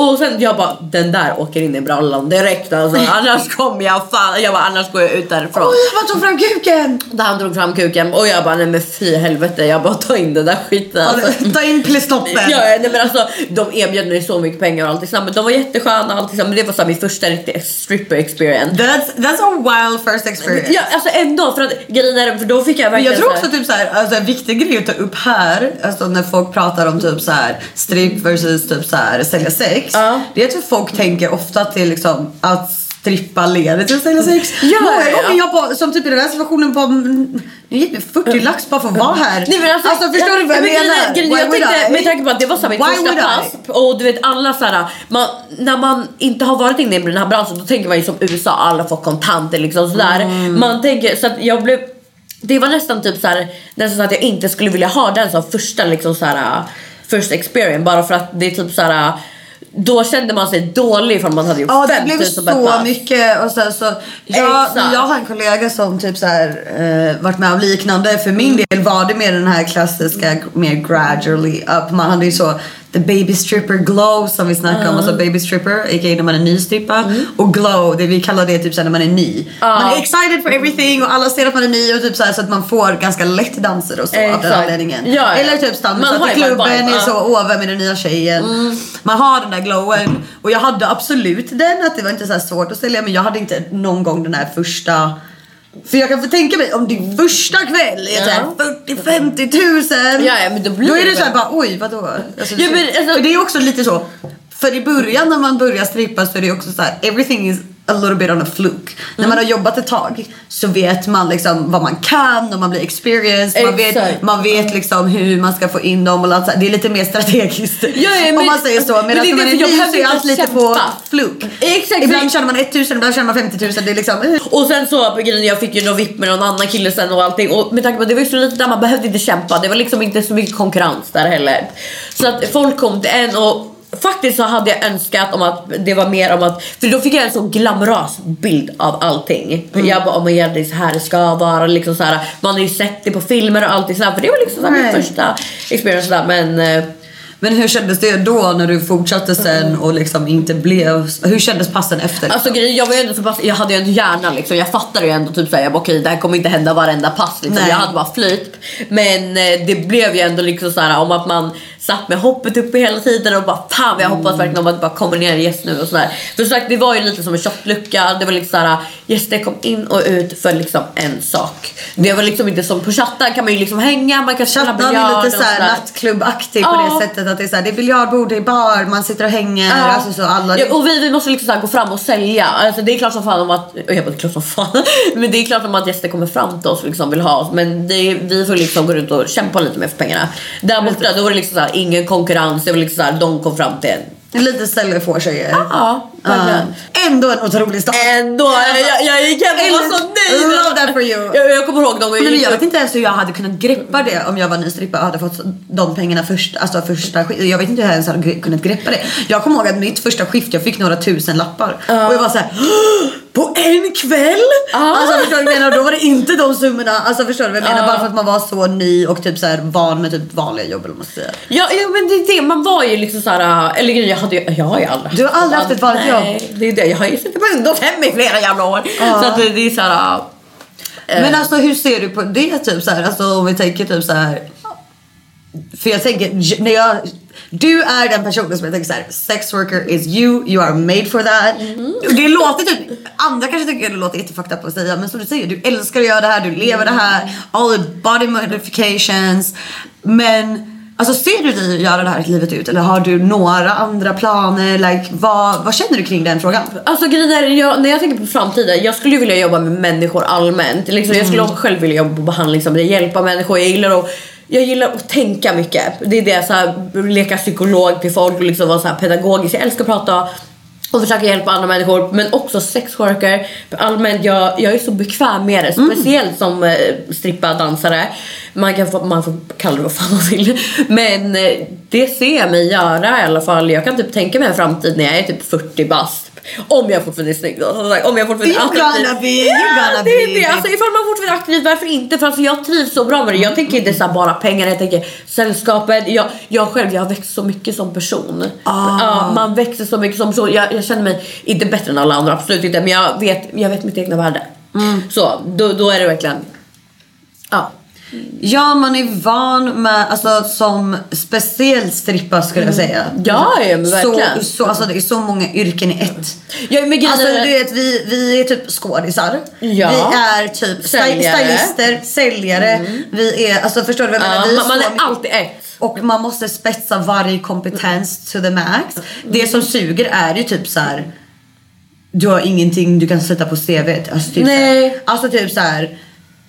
Och sen jag bara, den där åker in i brallan direkt alltså. Annars kommer jag fan, jag bara annars går jag ut därifrån. Oj, vad tog fram kuken? Där han drog fram kuken och jag bara nej men fy helvete jag bara ta in den där skiten alltså. Ta in plisstoppen. Ja, nej, men alltså, de erbjöd mig så mycket pengar och allt men de var jättesköna och allt men det var så här, min första riktiga stripper experience. That's, that's a wild first experience. Ja, alltså ändå för att grejen är, för då fick jag Men verkligen jag tror också typ så här, alltså en viktig grej att ta upp här, alltså när folk pratar om typ så här strip versus typ så här sälja sex. Ja. Det är att folk tänker ofta till liksom att strippa leder till att sälja sex. Ja, Många ja, gånger jag på, som typ i den här situationen mm, nu gick det 40 lax bara för att vara här. Nej, men alltså, förstår du vad jag men menar? grejen jag tänkte, med tanke på att det var så här mitt Why första pass och du vet alla så här, man, när man inte har varit inne i den här branschen då tänker man ju som USA, alla får kontanter liksom sådär. Mm. Man tänker så att jag blev det var nästan typ så här, nästan så att jag inte skulle vilja ha den som första liksom så här first experience bara för att det är typ så här då kände man sig dålig för man hade gjort Ja det 5000 blev så pass. mycket och sen så jag, jag har en kollega som typ så här eh, varit med om liknande. För min del var det mer den här klassiska mer gradually up. Man hade ju så the baby stripper glow som vi snackade om. Alltså baby stripper, a.k.a. när man är ny strippa. Och glow, det vi kallar det typ så här när man är ny. Man är excited for everything och alla ser att man är ny och typ så här så att man får ganska lätt danser och så av den Exakt. anledningen. Ja, ja. Eller typ stanna i klubben är så åh vem är den nya tjejen? Man har den där glowen och jag hade absolut den att det var inte så svårt att sälja men jag hade inte någon gång den här första för jag kan tänka mig om din första kväll är Ja. såhär 40-50 tusen. Ja, ja, men då blir då är det det såhär väl- bara oj vadå? Alltså, Ja, men alltså- för det är också lite så. För i början när man börjar strippa så är det också så här: everything is a little bit on a fluke. När Mm. man har jobbat ett tag så vet man liksom vad man kan och man blir experienced. Man vet, man vet liksom hur man ska få in dem och allt så här. Det är lite mer strategiskt. Ja, ja, men- om man säger så. men Medan det är när man det, är ny så är allt lite på kämpa. fluk. Exakt, Ibland tjänar man 1000, ibland tjänar man 50 000. Det är liksom... eh. Och sen så på grejen, jag fick ju någon vipp med någon annan kille sen och allting och med tanke på att det var ju så lite där man behövde inte kämpa. Det var liksom inte så mycket konkurrens där heller. Så att folk kom till en och Faktiskt så hade jag önskat om att det var mer om att, för då fick jag en så glamorös bild av allting. Jag bara, oh my god det så här det ska vara. Liksom så här, man har ju sett det på filmer och allting så här, för det var liksom så här min första experience där men eh, Men hur kändes det då när du fortsatte sen och liksom inte blev... Hur kändes passen efter? Alltså jag var ju ändå så pass, jag hade ju en hjärna liksom. Jag fattade ju ändå typ såhär, jag bara okej det här kommer inte hända varenda pass liksom. Nej. Jag hade bara flyt. Men eh, det blev ju ändå liksom såhär om att man satt med hoppet uppe hela tiden och bara fan jag hoppas verkligen om att det bara kommer ner gäst nu och sådär. För sagt det var ju lite som en shotlucka. Det var lite såhär gäster kom in och ut för liksom en sak. Det var liksom inte som på chatten kan man ju liksom hänga, man kan spela biljard är lite såhär sådär. nattklubbaktig på Ja. det sättet att det är såhär, det är biljardbord, det är bar, man sitter och hänger. Ja. Alltså så alla... Ja, och vi, vi måste liksom så gå fram och sälja. Alltså, det är klart som fan om att, jag bara, det klart som fan. Men det är klart om att gäster kommer fram till oss och liksom vill ha oss. Men det, vi får liksom gå ut och kämpa lite mer för pengarna. Där borta då var det liksom så här, ingen konkurrens. Det var liksom så här, de kom fram till en. Lite ställe får sig. Ja, verkligen. Ändå en otrolig start. Ändå, jag, jag gick hem och var så nöjd. Love that for you. Jag, jag kommer ihåg någon gång jag Men jag vet inte ens hur jag hade kunnat greppa det om jag var ny strippa och hade fått de pengarna först, alltså första skift. Jag vet inte hur jag ens hade kunnat greppa det. Jag kommer ihåg att mitt första skift, jag fick några tusen lappar. Och jag var så här. "Åh, På en kväll? Alltså förstår du vad jag menar? Då var det inte de summorna. Alltså förstår du vad jag menar? Bara för att man var så ny och typ så här van med typ vanliga jobb eller vad man ska säga. Ja, ja men det är det, man var ju liksom såhär, eller jag hade jag har ju aldrig Du har aldrig haft ett vanligt Nej, jobb? det är det, jag har ju suttit på ungdomshem i flera jävla år. Så att det, är såhär, Men alltså hur ser du på det typ så här? Alltså om vi tänker typ så här. För jag tänker, när jag, du är den personen som jag tänker så här, sex worker is you, you are made for that. Och Det låter typ, andra kanske tycker det låter jättefucked up att säga men som du säger, du älskar att göra det här, du lever det här, all the body modifications. Men alltså ser du dig göra det här livet ut eller har du några andra planer? Like, vad, vad känner du kring den frågan? Alltså grejen jag, när jag tänker på framtiden, jag skulle ju vilja jobba med människor allmänt. Liksom, Jag skulle också själv vilja jobba på behandlingsområdet, hjälpa människor. Jag gillar att jag gillar att tänka mycket. Det är det, så här, leka psykolog till folk och liksom vara så här pedagogisk. Jag älskar att prata och försöka hjälpa andra människor. Men också sexworker. Allmänt, jag, jag är så bekväm med det. Speciellt som eh, strippa dansare. Man, kan få, man får kalla det vad fan man vill. Men eh, det ser jag mig göra i alla fall. Jag kan typ tänka mig en framtid när jag är typ 40 bast. Om jag fortfarande är snygg då. som sagt. Om jag fortfarande är You attraktiv. gonna be, you gonna det är det. Alltså, ifall man fortfarande är aktiv, varför inte? För alltså, jag trivs så bra med det. Jag tänker inte så bara pengar, jag tänker sällskapet. Jag, jag själv, jag har växt så mycket som person. Ah. Ja, man växer så mycket som person. Jag, jag känner mig inte bättre än alla andra, absolut inte. Men jag vet, jag vet mitt egna värde. Mm. Så då, då är det verkligen... Ja. Ja, man är van med, alltså som speciell strippa skulle jag säga. Mm. Ja, ja, men verkligen. Så, så, alltså det är så många yrken i ett. Ja, men grejen Alltså du vet, vi, vi är typ skådisar. Ja. Vi är typ Säljare. Mm. stylister, säljare. Vi är, alltså förstår du vad jag Ja, menar? Vi man, man är alltid ett. Och man måste spetsa varje kompetens to the max. Det som suger är ju typ så här. Du har ingenting du kan sätta på CVt. Alltså typ Nej. Så här, alltså typ så här.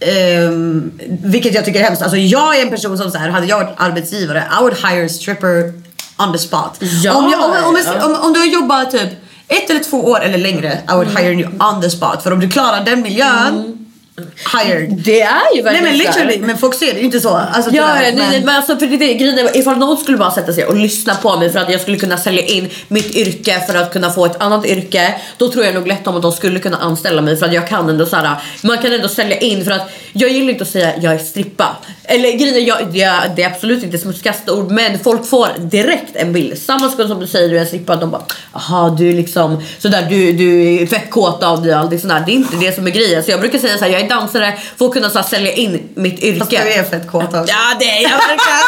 Ehm, vilket jag tycker är hemskt. Alltså jag är en person som så här, hade jag varit arbetsgivare, I would hire a stripper on the spot. Ja, om, jag, om, om, ja. om, om du har jobbat typ ett eller två år eller längre, I would hire you on the spot. För om du klarar den miljön, hired. Det är ju Nej verkligen men så här. literally, men folk ser det ju inte så. Alltså, Ja, tyvärr, nej, nej, men- men alltså för det, grejen är, ifall någon skulle bara sätta sig och lyssna på mig för att jag skulle kunna sälja in mitt yrke för att kunna få ett annat yrke. Då tror jag nog lätt om att de skulle kunna anställa mig för att jag kan ändå så här, man kan ändå sälja in för att jag gillar inte att säga jag är strippa. Eller grejen är, jag, det, är- absolut inte smutsigaste ord men folk får direkt en bild. Samma sak som du säger du är strippa, de bara aha du är liksom sådär du, du är fett kåt av dig och allt sådär. Det är inte det som är grejen. Så jag brukar säga såhär, jag är dansare för att kunna så här, sälja in mitt yrke. Fast du är fett kåt också. Ja det är jag verkligen.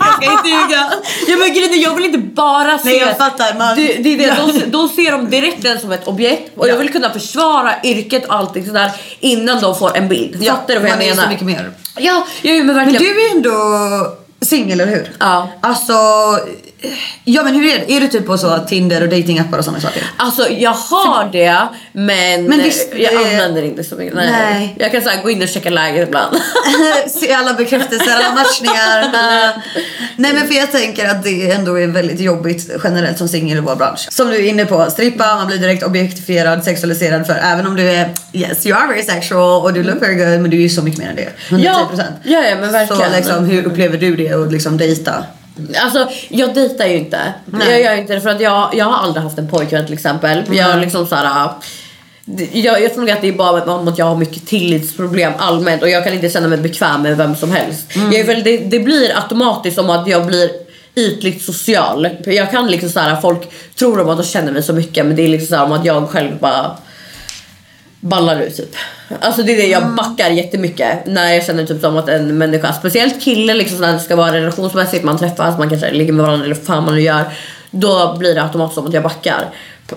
Jag ska inte ljuga. Ja men grejen jag vill inte bara se... Nej, jag fattar, man- Det, det är det, då, då ser de direkt den som ett objekt och jag vill kunna försvara yrket och allting sådär innan de får en bild. Ja, Fattar du vad jag man är menar? så mycket mer. Ja, ja men Men verkligen. du är ändå singel, eller hur? Ja. Alltså, ja men hur är det? Är du typ på så Tinder och datingappar och sådana saker? Alltså jag har det men, Men visst, jag det- använder inte så mycket. Nej. Nej. Jag kan så gå in och checka läget ibland. Se alla bekräftelser, alla matchningar. Nej men för jag tänker att det ändå är väldigt jobbigt generellt som singel i vår bransch. Som du är inne på, strippa, man blir direkt objektifierad, sexualiserad för även om du är yes you are very sexual och du look very good men du är ju så mycket mer än det. 110%. Ja, ja, ja, men verkligen. Så liksom hur upplever du det och liksom dejta? Alltså jag dejtar ju inte. Nej. Jag gör inte det för att jag, jag har aldrig haft en pojkvän till exempel. Jag Mm. liksom såhär jag, jag tror att det är bara om att jag har mycket tillitsproblem allmänt och jag kan inte känna mig bekväm med vem som helst. Mm. Jag är väl, det, det blir automatiskt som att jag blir ytligt social. Jag kan liksom såhär, folk tror om att de känner mig så mycket men det är liksom såhär om att jag själv bara ballar ur typ. Alltså det är det jag backar jättemycket när jag känner typ som att en människa, speciellt kille liksom när det ska vara relationsmässigt, man träffas, man kanske ligger med varandra eller fan man nu gör. Då blir det automatiskt som att jag backar.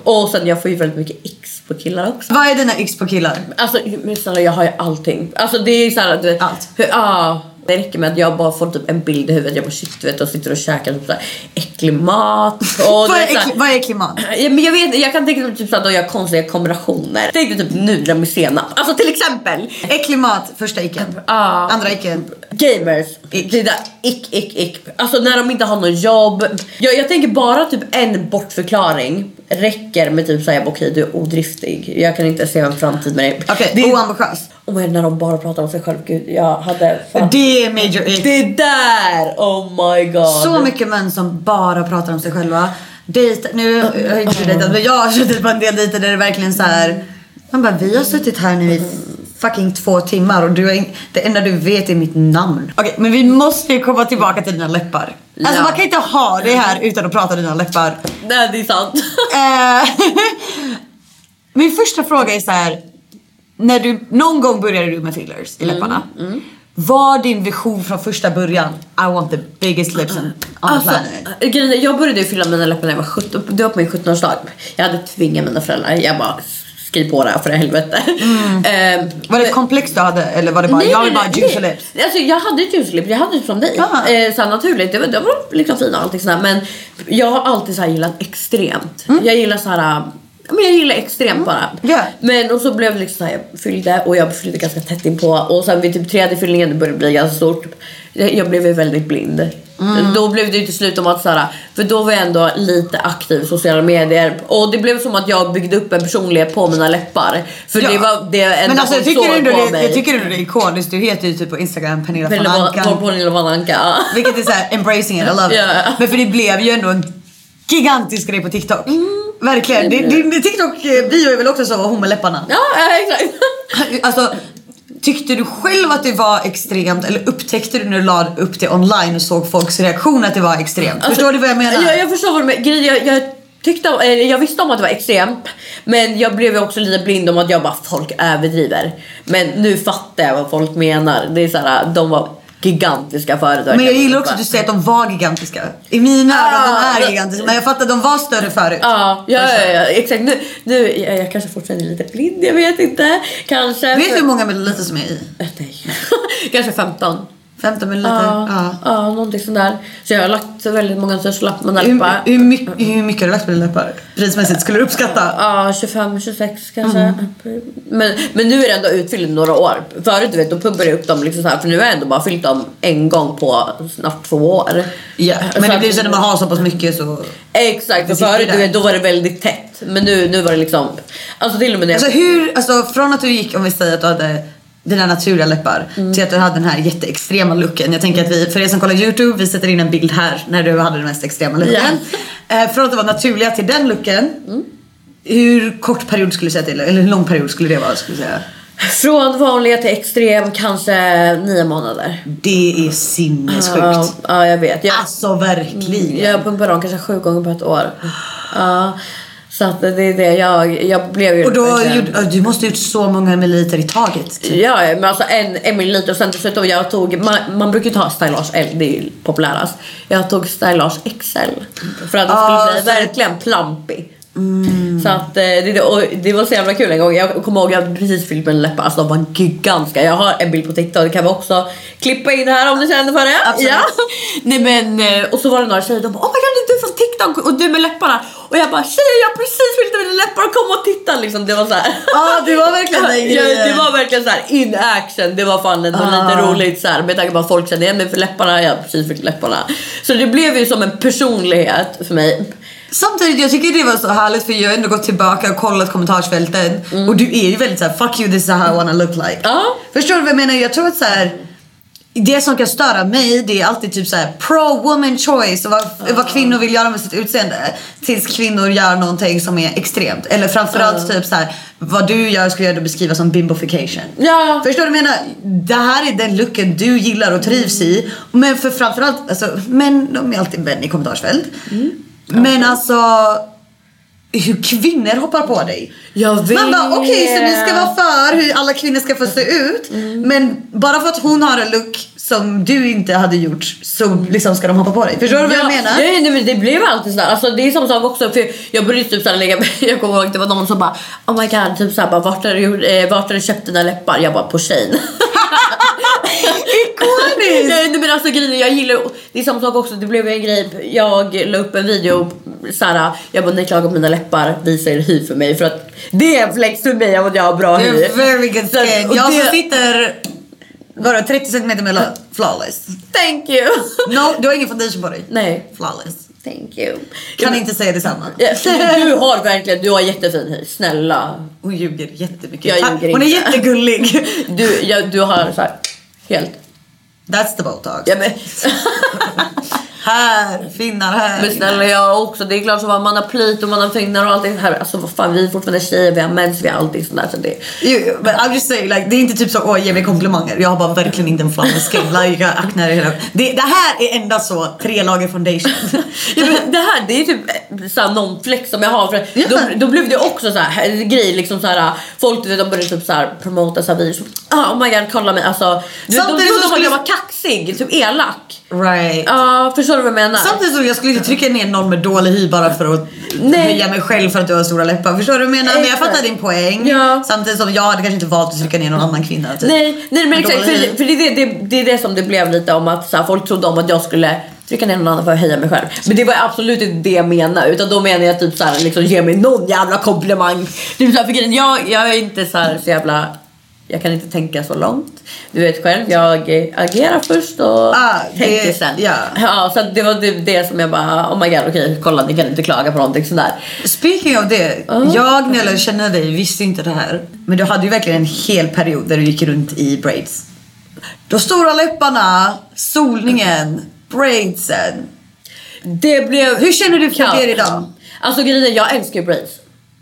Och sen jag får ju väldigt mycket x på killar också. Vad är dina x på killar? Alltså men snälla jag har ju allting. Alltså det är såhär att du vet, Allt. Ja, det räcker med att jag bara får typ en bild i huvudet. Jag bara shit vet och sitter och käkar typ såhär äcklig mat. Och Vad är, äcklig- vad är klimat? Ja, men jag, vet, jag kan tänka mig typ att de gör konstiga kombinationer. Tänk dig typ nudlar med senap. Alltså till exempel. Äcklig mat, första icken. Ja. Andra icken. Gamers. Det där ick, ick, ick. Alltså när de inte har något jobb. Jag, jag tänker bara typ en bortförklaring räcker med typ såhär okej du är odriftig. Jag kan inte se en framtid med dig. Okej, är- oambitiös. Oh när de bara pratar om sig själv. Gud, jag hade fan... Det är major ick. Det där! Oh my god. Så mycket män som bara pratar om sig själva. Dejt, nu har jag inte dejtat men jag har suttit på en del dejter där det verkligen så här. Man bara vi har suttit här nu i fucking två timmar och du in, det enda du vet är mitt namn. Okej men vi måste ju komma tillbaka till dina läppar. Alltså Ja. man kan inte ha det här utan att prata dina läppar. Nej det är sant. Eh, Min första fråga är så här. När du, någon gång började du med fillers i läpparna. Var din vision från första början I want the biggest lips on Alltså, planet? grejen jag började fylla mina läppar när jag var 17. Det var på min 17-årsdag. Jag hade tvingat mina föräldrar. Jag bara skriv på det här för helvete. Ehm, Var det ett komplex du hade eller var det bara jag vill bara juicy lips? Alltså, jag hade ett juicy lips, jag hade det som dig. Ah. Eh, så naturligt, det var, det var liksom fina och allting sådär. Men jag har alltid så gillat extremt. Jag gillar så här. Men jag gillar extremt bara. Ja. Men och så blev det liksom så här, jag fyllde och jag fyllde ganska tätt in på och sen vid typ tredje fyllningen det började bli ganska stort. Jag blev ju väldigt blind. Då blev det ju till slut om att så här, för då var jag ändå lite aktiv i sociala medier och det blev som att jag byggde upp en personlighet på mina läppar. För Ja. det var det enda Men alltså jag tycker, ändå det, mig. jag tycker ändå det är ikoniskt. Du heter ju typ på Instagram Pernilla von Anka. Vilket är såhär embracing it, I love it. Men för det blev ju ändå en gigantisk grej på TikTok. Mm. Verkligen. Din, din TikTok bio är väl också så hon med läpparna? Ja, exakt. Alltså, tyckte du själv att det var extremt eller upptäckte du när du la upp det online och såg folks reaktion att det var extremt? Förstår du vad jag menar? Alltså, Jag, jag förstår vad du menar. Jag, jag, tyckte, eller jag visste om att det var extremt. Men jag blev också lite blind om att jag bara folk överdriver. Men nu fattar jag vad folk menar. Det är så här, de var gigantiska företag. Men jag gillar också att du säger att de var gigantiska. I mina öron Ah, de är gigantiska men jag fattar att de var större förut. Ja, ja, ja, ja, exakt. Nu, nu jag, jag kanske fortfarande är lite blind, jag vet inte. Kanske. Vet du hur många milliliter som är i? Nej. kanske 15. 15 milliliter? Ja, Ja. ja, någonting sånt där. Så jag har lagt väldigt många tusenlappar på mina Hur, läppar. hur, mycket, hur mycket har du lagt på dina läppar? Prismässigt, skulle du uppskatta? Ja, 25, 26 kanske. Mm. Men, men nu är det ändå utfyllt några år. Förut du vet, då pumpade jag upp dem liksom så här, för nu har jag ändå bara fyllt dem en gång på snart två år. Ja, men Så det blir så när man har så pass mycket så... Exakt, sitter förut du vet, då var det väldigt tätt. Men nu, nu var det liksom, alltså till och med när jag... Alltså hur, alltså från att du gick, om vi säger att du hade dina naturliga läppar Mm. till att du hade den här jätteextrema looken. Jag tänker att vi, för er som kollar youtube, vi sätter in en bild här när du hade den mest extrema looken. Eh, från att det var naturliga till den looken. Mm. Hur kort period skulle du säga till? Eller hur lång period skulle det vara? Skulle du säga? Från vanliga till extrem kanske nio månader. Det är sinnessjukt. Ja, ja, jag vet. Jag, Alltså verkligen. jag pumpar dem kanske sju gånger på ett år. Ja, så att det är det. Jag, jag blev ju... Och då, gjorde, du måste ha gjort så många milliliter i taget. typ. Ja, men alltså en, en milliliter och sen dessutom jag tog, man, man brukar ju ta Stylage L, det är ju populärast. Jag tog Stylage XL för att det Ah, skulle bli verkligen plumpig. Så att eh, det, och det var så jävla kul en gång. Jag kommer ihåg jag hade precis fyllt mina läppar, alltså de var gigantiska. Jag har en bild på TikTok, det kan vi också klippa in här om ni känner för det. Absolut. Ja. Nej men, eh, och så var det några tjejer, de bara oh my god det är du från TikTok och du med läpparna. Och jag bara tjejer jag har precis fyllt mina läppar, kom och titta liksom. Det var så här. Ja, det var verkligen den Ja, grejen. det var verkligen så här in action. Det var fan ändå lite Ah. roligt så här, med tanke på att folk kände igen mig för läpparna. Jag har precis fyllt läpparna. Så det blev ju som en personlighet för mig. Samtidigt, jag tycker det var så härligt för jag har ändå gått tillbaka och kollat kommentarsfälten och du är ju väldigt såhär fuck you this is how I wanna look like. Ja. Förstår du vad jag menar? Jag tror att så här. Det som kan störa mig det är alltid typ så här pro woman choice och vad, vad kvinnor vill göra med sitt utseende. Tills kvinnor gör någonting som är extremt. Eller framförallt typ så här vad du gör skulle jag beskriva som bimbofication. Ja. Förstår du vad jag menar? Det här är den looken du gillar och trivs i. Men för framförallt, alltså män de är alltid män i kommentarsfält. Men alltså hur kvinnor hoppar på dig. Jag vet. Man bara okej så ni ska vara för hur alla kvinnor ska få se ut. Mm. Men bara för att hon har en look som du inte hade gjort så liksom ska de hoppa på dig. Förstår du vad jag menar? Ja, nej, men det blev alltid sådär. Alltså, det är samma sak också. För jag började typ såhär lägga Jag kommer ihåg det var någon som bara Oh my god, typ såhär bara vart har du, eh, vart har du köpt dina läppar? Jag bara på Shein. Ikoniskt! Nej, men alltså grejen är, jag gillar Det är samma sak också. Det blev en grej. Jag la upp en video såhär. Jag bara ni klagar på mina läppar. Visa er hy för mig. För att det är en flex för mig att jag har bra hy. är very good skin. Jag det- som sitter vadå, 30 cm mellan flawless. Thank you. No, du har ingen foundation på dig. Nej. Flawless. Thank you. Kan inte säga detsamma. Ja, Du har verkligen, du har jättefin hy. Snälla. Hon ljuger jättemycket. Jag ljuger Hon är inte. jättegullig. Du, ja, du har så här, helt... That's the botox. Ja, men, Här, finnar här. men snälla jag också. Det är klart som att man har plit och man har finnar och allt det här. Alltså vad fan vi är fortfarande tjejer, vi har mens, vi har allting sånt där. Så det, Jo, men I'm just saying, like, det är inte typ så åh ge mig komplimanger. Jag har bara verkligen inte en flawless skin. Like, hela. Det, det här är endast så tre lager foundation. ja, men det här det är typ så här, någon flex som jag har. För Ja. då, då blev det också så här grej liksom så här folk du vet, de började typ så här promota så här videos. Ah, oh my god kolla mig alltså. Du, de trodde att jag var kaxig, typ elak. right. Ja förstår du vad jag menar? Samtidigt så jag skulle inte trycka ner någon med dålig hy bara för att Nej. höja mig själv för att du har stora läppar. Förstår du vad jag menar? Men jag Exakt. fattar din poäng. Ja. Samtidigt som jag hade kanske inte valt att trycka ner någon annan kvinna. Typ. Nej, nej men exakt. För, för det, är det, det, det är det som det blev lite om att så här, folk trodde om att jag skulle trycka ner någon annan för att höja mig själv. Men det var absolut inte det jag menade. Utan då menar jag typ så här, liksom ge mig någon jävla komplimang. Typ så här, för grejen, jag, jag är inte så, här, så jävla... Jag kan inte tänka så långt. Du vet själv, jag agerar först och Ah, det- tänker sen. ja. ja, så det var det, det som jag bara, oh my god okej kolla ni kan inte klaga på någonting sådär. Speaking of det. Jag när jag lärde känna dig visste inte det här. Men du hade ju verkligen en hel period där du gick runt i braids. De stora läpparna, solningen, braidsen. Det blev Hur känner du för det idag? Alltså grejen jag älskar ju braids.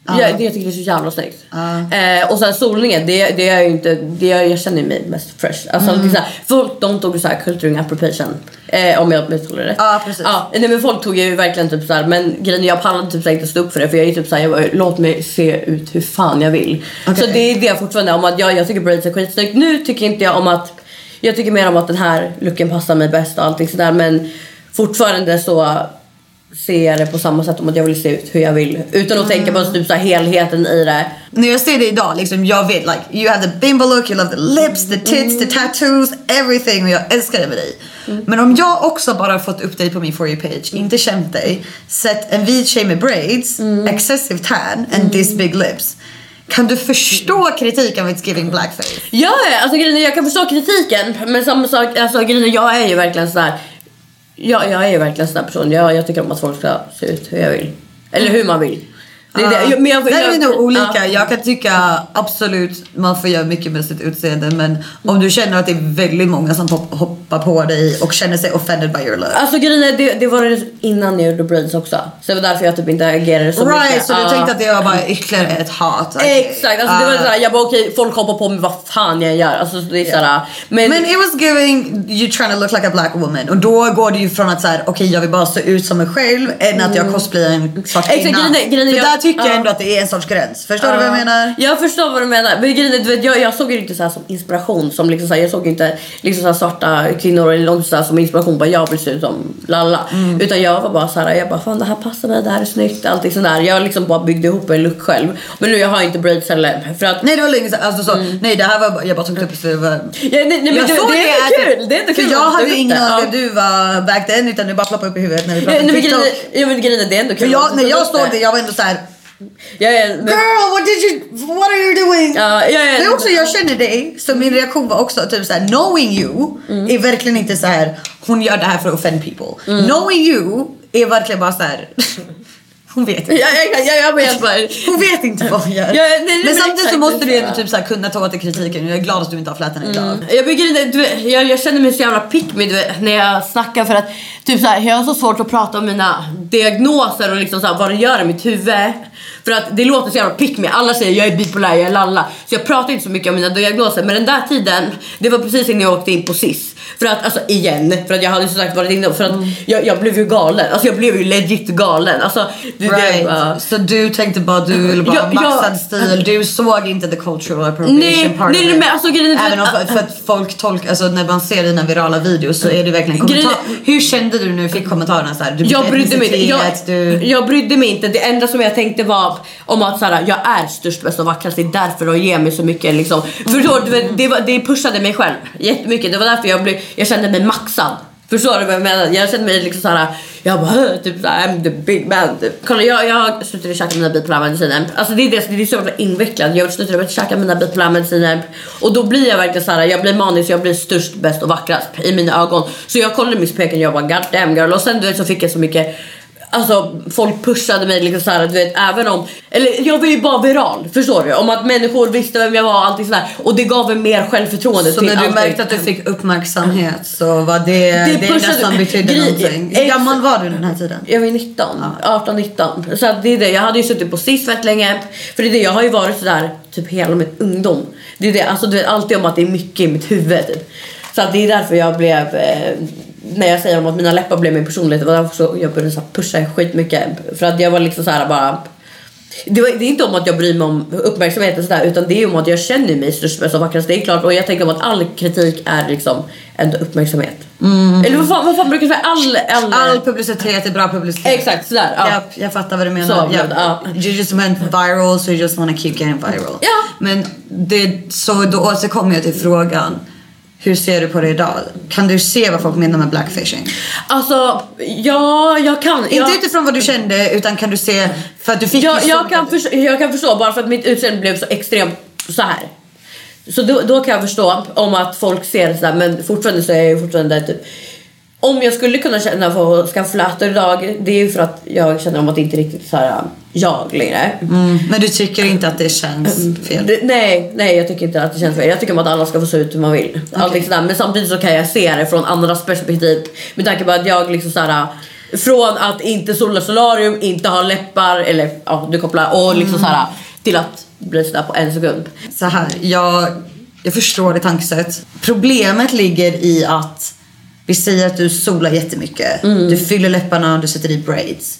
Ja. Jag, det jag tycker det är så jävla snyggt. Ja. Eh, och sen solningen, det, det är inte, det är, jag känner mig mest fresh. Alltså Mm. det är så här, folk de tog såhär culturing appropriation. Eh, om jag uttalar det rätt. Ja, precis. Ja, nej, men folk tog ju verkligen typ såhär, men grejen jag pallade typ såhär inte stå upp för det för jag är typ såhär, jag bara, låt mig se ut hur fan jag vill. Okej. Så det är det fortfarande om att jag, jag tycker braids är skitsnyggt. Nu tycker inte jag om att, jag tycker mer om att den här looken passar mig bäst och allting sådär men fortfarande så ser jag det på samma sätt om att jag vill se ut hur jag vill. Utan att tänka på typ så här helheten i det. När jag ser det idag, liksom, jag vet like you have the bimbo look, you love the lips, the tits, the tattoos, everything och jag älskar det med dig. Men om jag också bara fått upp dig på min for you page, inte känt dig, sett en vit tjej med braids, excessive tan and this big lips. Kan du förstå kritiken av it's giving blackface? Ja, alltså jag kan förstå kritiken men samma sak, alltså jag är ju verkligen sådär Ja, jag är ju verkligen en sån här person. Jag, jag tycker om att folk ska se ut hur jag vill. Eller hur man vill. Det är det. Men jag, Där är vi nog olika. Ja. Jag kan tycka absolut man får göra mycket med sitt utseende men om du känner att det är väldigt många som hop- hoppar på dig och känner sig offended by your look. Alltså grejen det, det var det innan jag gjorde braids också. Så det var därför jag typ inte agerade så Right, mycket. så du Ja. tänkte att det var bara ytterligare ett hat? okej. Exakt, alltså det var Ah. såhär, jag bara okej folk hoppar på mig vad fan jag gör. Alltså det är såhär, men, Men it was giving you trying to look like a black woman och då går det ju från att såhär okej jag vill bara se ut som mig själv än att jag cosplayar en svart Exakt, kvinna. grejen är- grejen är För jag- där tycker jag ja. ändå att det är en sorts gräns. Förstår du vad jag Ja. menar? Jag förstår vad du menar. Men grejen är, du vet, jag, jag såg det inte så här som inspiration. Som liksom så här, jag såg inte liksom så här svarta kvinnor eller något så här som inspiration. Bara jag vill se ut som Lalla. Mm. Utan jag var bara så här, jag bara fan det här passar mig, det här är snyggt. Allting sånt där. Jag liksom bara byggde ihop en look själv. Men nu jag har inte braids heller. För att, Nej det var länge sedan. Alltså, så, Nej det här var jag bara tog upp det för det var... ja, nej, nej, men jag det, såg det är att- ändå kul. Det är För kul jag att hade du ju ingen det. aning Ja. du var back then utan det bara ploppade upp i huvudet när vi pratade men TikTok. är- ja, men grejen är, det är ändå För kul. jag, du när jag såg det jag var ändå såhär Ja, ja, men, Girl what did you, what are you doing? ja, ja, ja, Det är också, jag känner dig, så min reaktion var också typ såhär, knowing you Mm. är verkligen inte så här. hon gör det här för att offend people. Mm. Knowing you är verkligen bara så här. hon vet inte. Ja, ja, ja, jag bara... Hon vet inte vad hon gör. Ja, nej, men men samtidigt så måste du ändå typ så här kunna ta åt dig kritiken. Jag är glad att du inte har flätorna idag. Jag, bygger, du vet, jag, jag känner mig så jävla pick me, vet, när jag snackar för att typ så här, jag har så svårt att prata om mina diagnoser och liksom så här, vad det gör i mitt huvud. För att det låter så jävla pick me. Alla säger jag är bipolär, jag är lalla. Så jag pratar inte så mycket om mina diagnoser. Men den där tiden, det var precis innan jag åkte in på SIS. För att, alltså igen, för att jag hade som sagt varit inne för att jag, jag blev ju galen. Alltså jag blev ju legit galen. Alltså, det, Right. det, bara- Så du tänkte bara du ville bara Ja, ha ja. maxad stil. Du såg inte the cultural appropriation Nej, part nej, nej, men alltså grejen Även om, för, att folk tolkar, alltså när man ser dina virala videos så är det verkligen kommentar. Hur kände du när du fick kommentarerna så här? Du jag brydde mig inte. Jag, du... jag brydde mig inte. Det enda som jag tänkte var om att såhär, jag är störst, bäst och vackrast. Det är därför de ger mig så mycket. Liksom. Förstår du? Det, var, det pushade mig själv jättemycket. Det var därför jag, blev, jag kände mig maxad. Förstår du vad jag menar? Jag kände mig liksom såhär, jag bara typ såhär, I'm the big man. Typ. Kolla jag, jag slutade käka mina bipolärmediciner. Alltså det är det, det är så jävla invecklat. Jag slutade med käka mina bipolärmediciner och då blir jag verkligen såhär, jag blir manisk, jag blir störst, bäst och vackrast i mina ögon. Så jag kollade min spegel och jag bara god damn girl. Och sen du vet så fick jag så mycket Alltså folk pushade mig liksom så här, du vet även om, eller jag var ju bara viral förstår du? Om att människor visste vem jag var allting sådär och det gav mig mer självförtroende Så när du allting. märkte att du fick uppmärksamhet så var det det, det som betydde Grej- någonting. Hur gammal var du den här tiden? Jag var 19, 18, 19. Så att det är det. Jag hade ju suttit på SIS fett länge. För det är det, jag har ju varit sådär typ hela min ungdom. Det är det, alltså du vet alltid om att det är mycket i mitt huvud. Typ. Så att det är därför jag blev, eh, när jag säger om att mina läppar blev min personlighet, det var därför så jag började så pusha skitmycket. För att jag var liksom så här bara det, var, det är inte om att jag bryr mig om uppmärksamhet och sådär utan det är om att jag känner mig störst, bäst och vackrast. Det är klart och jag tänker om att all kritik är liksom ändå uppmärksamhet. Eller vad fan, vad fan brukar jag säga? All, all, All publicitet är bra publicitet. Exakt sådär. Ja. Japp, jag fattar vad du Så menar. Japp. det, ja. You just went viral so you just wanna keep getting viral. Ja. Men det, så då återkommer jag till frågan. Hur ser du på det idag? Kan du se vad folk menar med blackfishing? Alltså, ja, jag kan. Inte jag, utifrån vad du kände utan kan du se för att du fick jag, jag, så- kan förstå, jag kan förstå bara för att mitt utseende blev så extremt så här. Så då, då kan jag förstå om att folk ser det sådär men fortfarande så är jag ju fortfarande typ om jag skulle kunna känna för att skaffa flätor idag det är ju för att jag känner om att det inte riktigt så här jag längre. Mm, men du tycker inte att det känns fel? Det, nej, nej jag tycker inte att det känns fel. Jag tycker om att alla ska få se ut hur man vill. Allting sådär. Men samtidigt så kan jag se det från andras perspektiv. Med tanke på att jag liksom såhär från att inte sola solarium, inte ha läppar eller ja du kopplar och liksom såhär till att bli sådär på en sekund. så här, jag, jag förstår det tankesätt. Problemet ligger i att vi säger att du solar jättemycket. Mm. Du fyller läpparna du sätter i braids.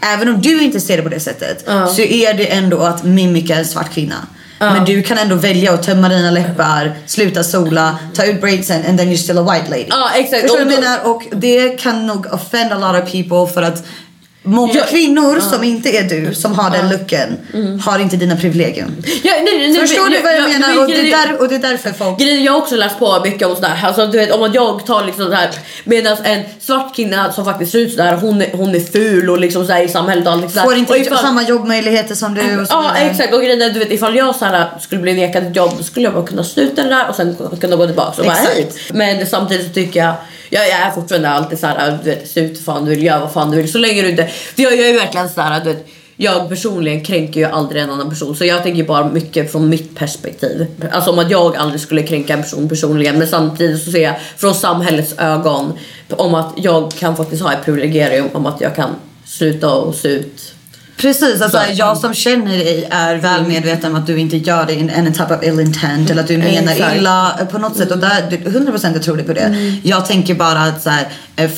Även om du inte ser det på det sättet så är det ändå att mimika en svart kvinna. Men du kan ändå välja att tömma dina läppar, sluta sola, ta ut braidsen and then you're still a white lady. Ja, exakt. Förstår du vad jag menar? Och det kan nog offend a lot of people för att Många Ja, kvinnor som inte är du, som har den looken, har inte dina privilegium. Ja, nej, nej, nej, Förstår du vad jag ja, menar? men Och det, är där, och det är därför folk... Grejen, jag har också läst på mycket om sådär, alltså du vet om att jag tar liksom sådär medan en svart kvinna som faktiskt ser ut sådär, hon, hon är ful och liksom sådär i samhället och allt sådär. Får inte och ifall- samma jobbmöjligheter som du och Ja exakt och grejen är du vet ifall jag såhär, skulle bli nekad ett jobb skulle jag bara kunna sluta det där och sen kunna gå tillbaka och bara hej. Men samtidigt så tycker jag jag, jag är fortfarande alltid så här, äh, du vet se ut hur fan du vill, göra vad fan du vill. Så länge du inte, för jag, jag är verkligen så här, äh, du vet jag personligen kränker ju aldrig en annan person. Så jag tänker bara mycket från mitt perspektiv. Alltså om att jag aldrig skulle kränka en person personligen. Men samtidigt så ser jag från samhällets ögon om att jag kan faktiskt ha ett privilegium om att jag kan sluta och se ut Precis, alltså Så. jag som känner dig är väl medveten om att du inte gör det in any type of ill intent eller att du menar Exakt. illa på något sätt och där, du- 100% jag tror dig på det. Jag tänker bara att så här, eh,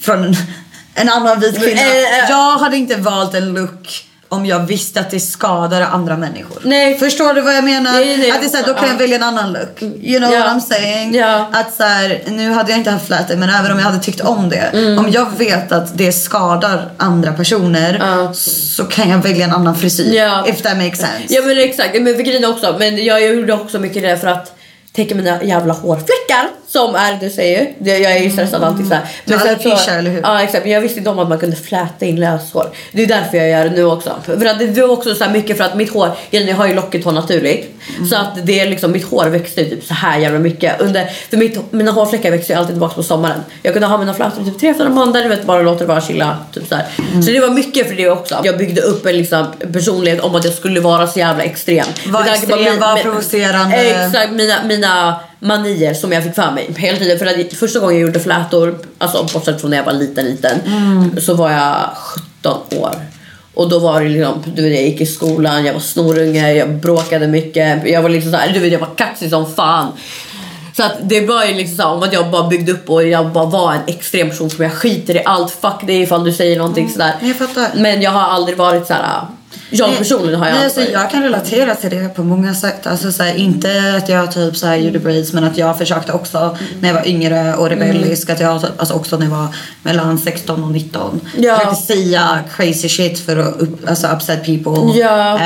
från en, en annan vit kvinna, Eh, eh. jag hade inte valt en look om jag visste att det skadar andra människor. Nej. Förstår du vad jag menar? Nej, nej, att det är så här, då kan ja. jag välja en annan look. You know Ja. what I'm saying? Ja. Att så här, nu hade jag inte haft flätor men även om jag hade tyckt om det. Mm. Om jag vet att det skadar andra personer Ja. så kan jag välja en annan frisyr. Ja. If that makes sense. Ja men exakt, men för också, men jag gjorde också mycket det för att täcka mina jävla hårfläckar som är, du säger jag är ju stressad alltid såhär. Du har sen alopecia, eller hur? Ja exakt, men jag visste inte om att man kunde fläta in löshår. Det är därför jag gör det nu också. För att det var också så här mycket för att mitt hår, jag har ju lockigt hår naturligt. Mm. Så att det är liksom, mitt hår växte ju typ så här jävla mycket. Under, för mitt, mina hårfläckar växer ju alltid tillbaka på sommaren. Jag kunde ha mina flätor typ 3-4 månader, du vet bara låta det bara chilla. Typ så. Mm. Så det var mycket för det också. Jag byggde upp en liksom, personlighet om att jag skulle vara så jävla extrem. Var extrem, var provocerande. Exakt, mina, mina manier som jag fick för mig hela tiden. För att första gången jag gjorde flätor, alltså bortsett från när jag var liten liten, Mm. så var jag 17 år. Och då var det liksom, du vet jag gick i skolan, jag var snorunge, jag bråkade mycket. Jag var liksom så här, du vet jag var kaxig som fan. Så att det var ju liksom så om att jag bara byggde upp och jag bara var en extrem person som jag skiter i allt. Fuck det ifall du säger någonting sådär. jag fattar. Men jag har aldrig varit så här. Jag personligen har jag Nej, alltså, jag kan relatera till det på många sätt. Alltså, så här, inte att jag typ så här, gjorde braids men att jag försökte också när jag var yngre och rebellisk. Att jag alltså, också när jag var mellan 16 och 19. Ja. Försökte säga crazy shit för att upp, alltså, upset people. Ja.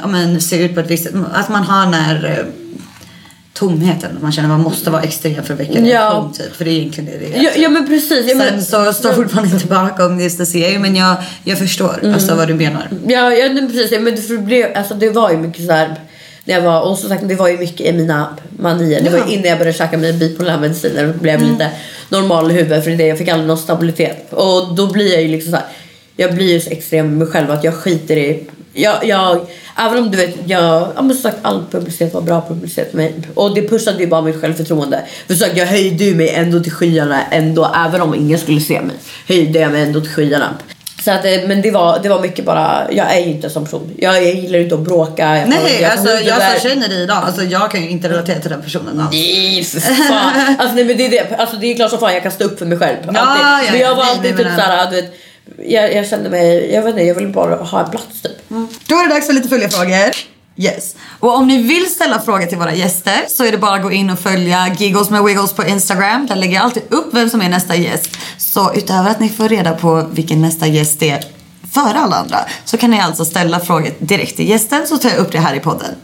Ja, men, se ut på ett visst sätt. Att man har eh, tomheten. Man känner att man måste vara extrem för att väcka Ja. reaktion. Typ, för det är egentligen det det är. Ja, ja men precis. Ja, men, Sen så står jag fortfarande inte bakom just det serie men jag, jag förstår Mm. alltså, vad du menar. Ja, ja men precis. Ja, Men det, blev, alltså, det var ju mycket så här. När jag var, och som sagt, det var ju mycket i mina manier. Det var innan jag började käka mina bipolära mediciner. Då blev jag lite normal i huvudet för det jag fick aldrig någon stabilitet. Och då blir jag ju liksom så här. Jag blir ju så extrem med mig själv att jag skiter i jag, jag, även om du vet, jag ja, men som sagt, all publicitet var bra publicitet för mig. Och det pushade ju bara mitt självförtroende. För så jag höjde ju mig ändå till skyarna ändå, även om ingen skulle se mig. Höjde jag mig ändå till skyarna. Så att, eh, men det var, det var mycket bara, jag är ju inte sån person. Jag, jag gillar inte att bråka. Jag, Nej, jag, alltså jag som känner dig idag, alltså jag kan ju inte relatera till den personen alls. För fan. Alltså, nej, men det, är det. Alltså, det är klart som fan jag kan stå upp för mig själv. Ja, Alltid. ja, men jag var nej, alltid nej, typ såhär, du vet. Jag, jag kände mig, jag vet inte, jag ville bara ha en plats typ. Då är det dags för lite följarfrågor. Yes. Och om ni vill ställa frågor till våra gäster så är det bara att gå in och följa Giggles med Wiggles på Instagram. Där lägger jag alltid upp vem som är nästa gäst. Så utöver att ni får reda på vilken nästa gäst är före alla andra så kan ni alltså ställa frågor direkt till gästen så tar jag upp det här i podden.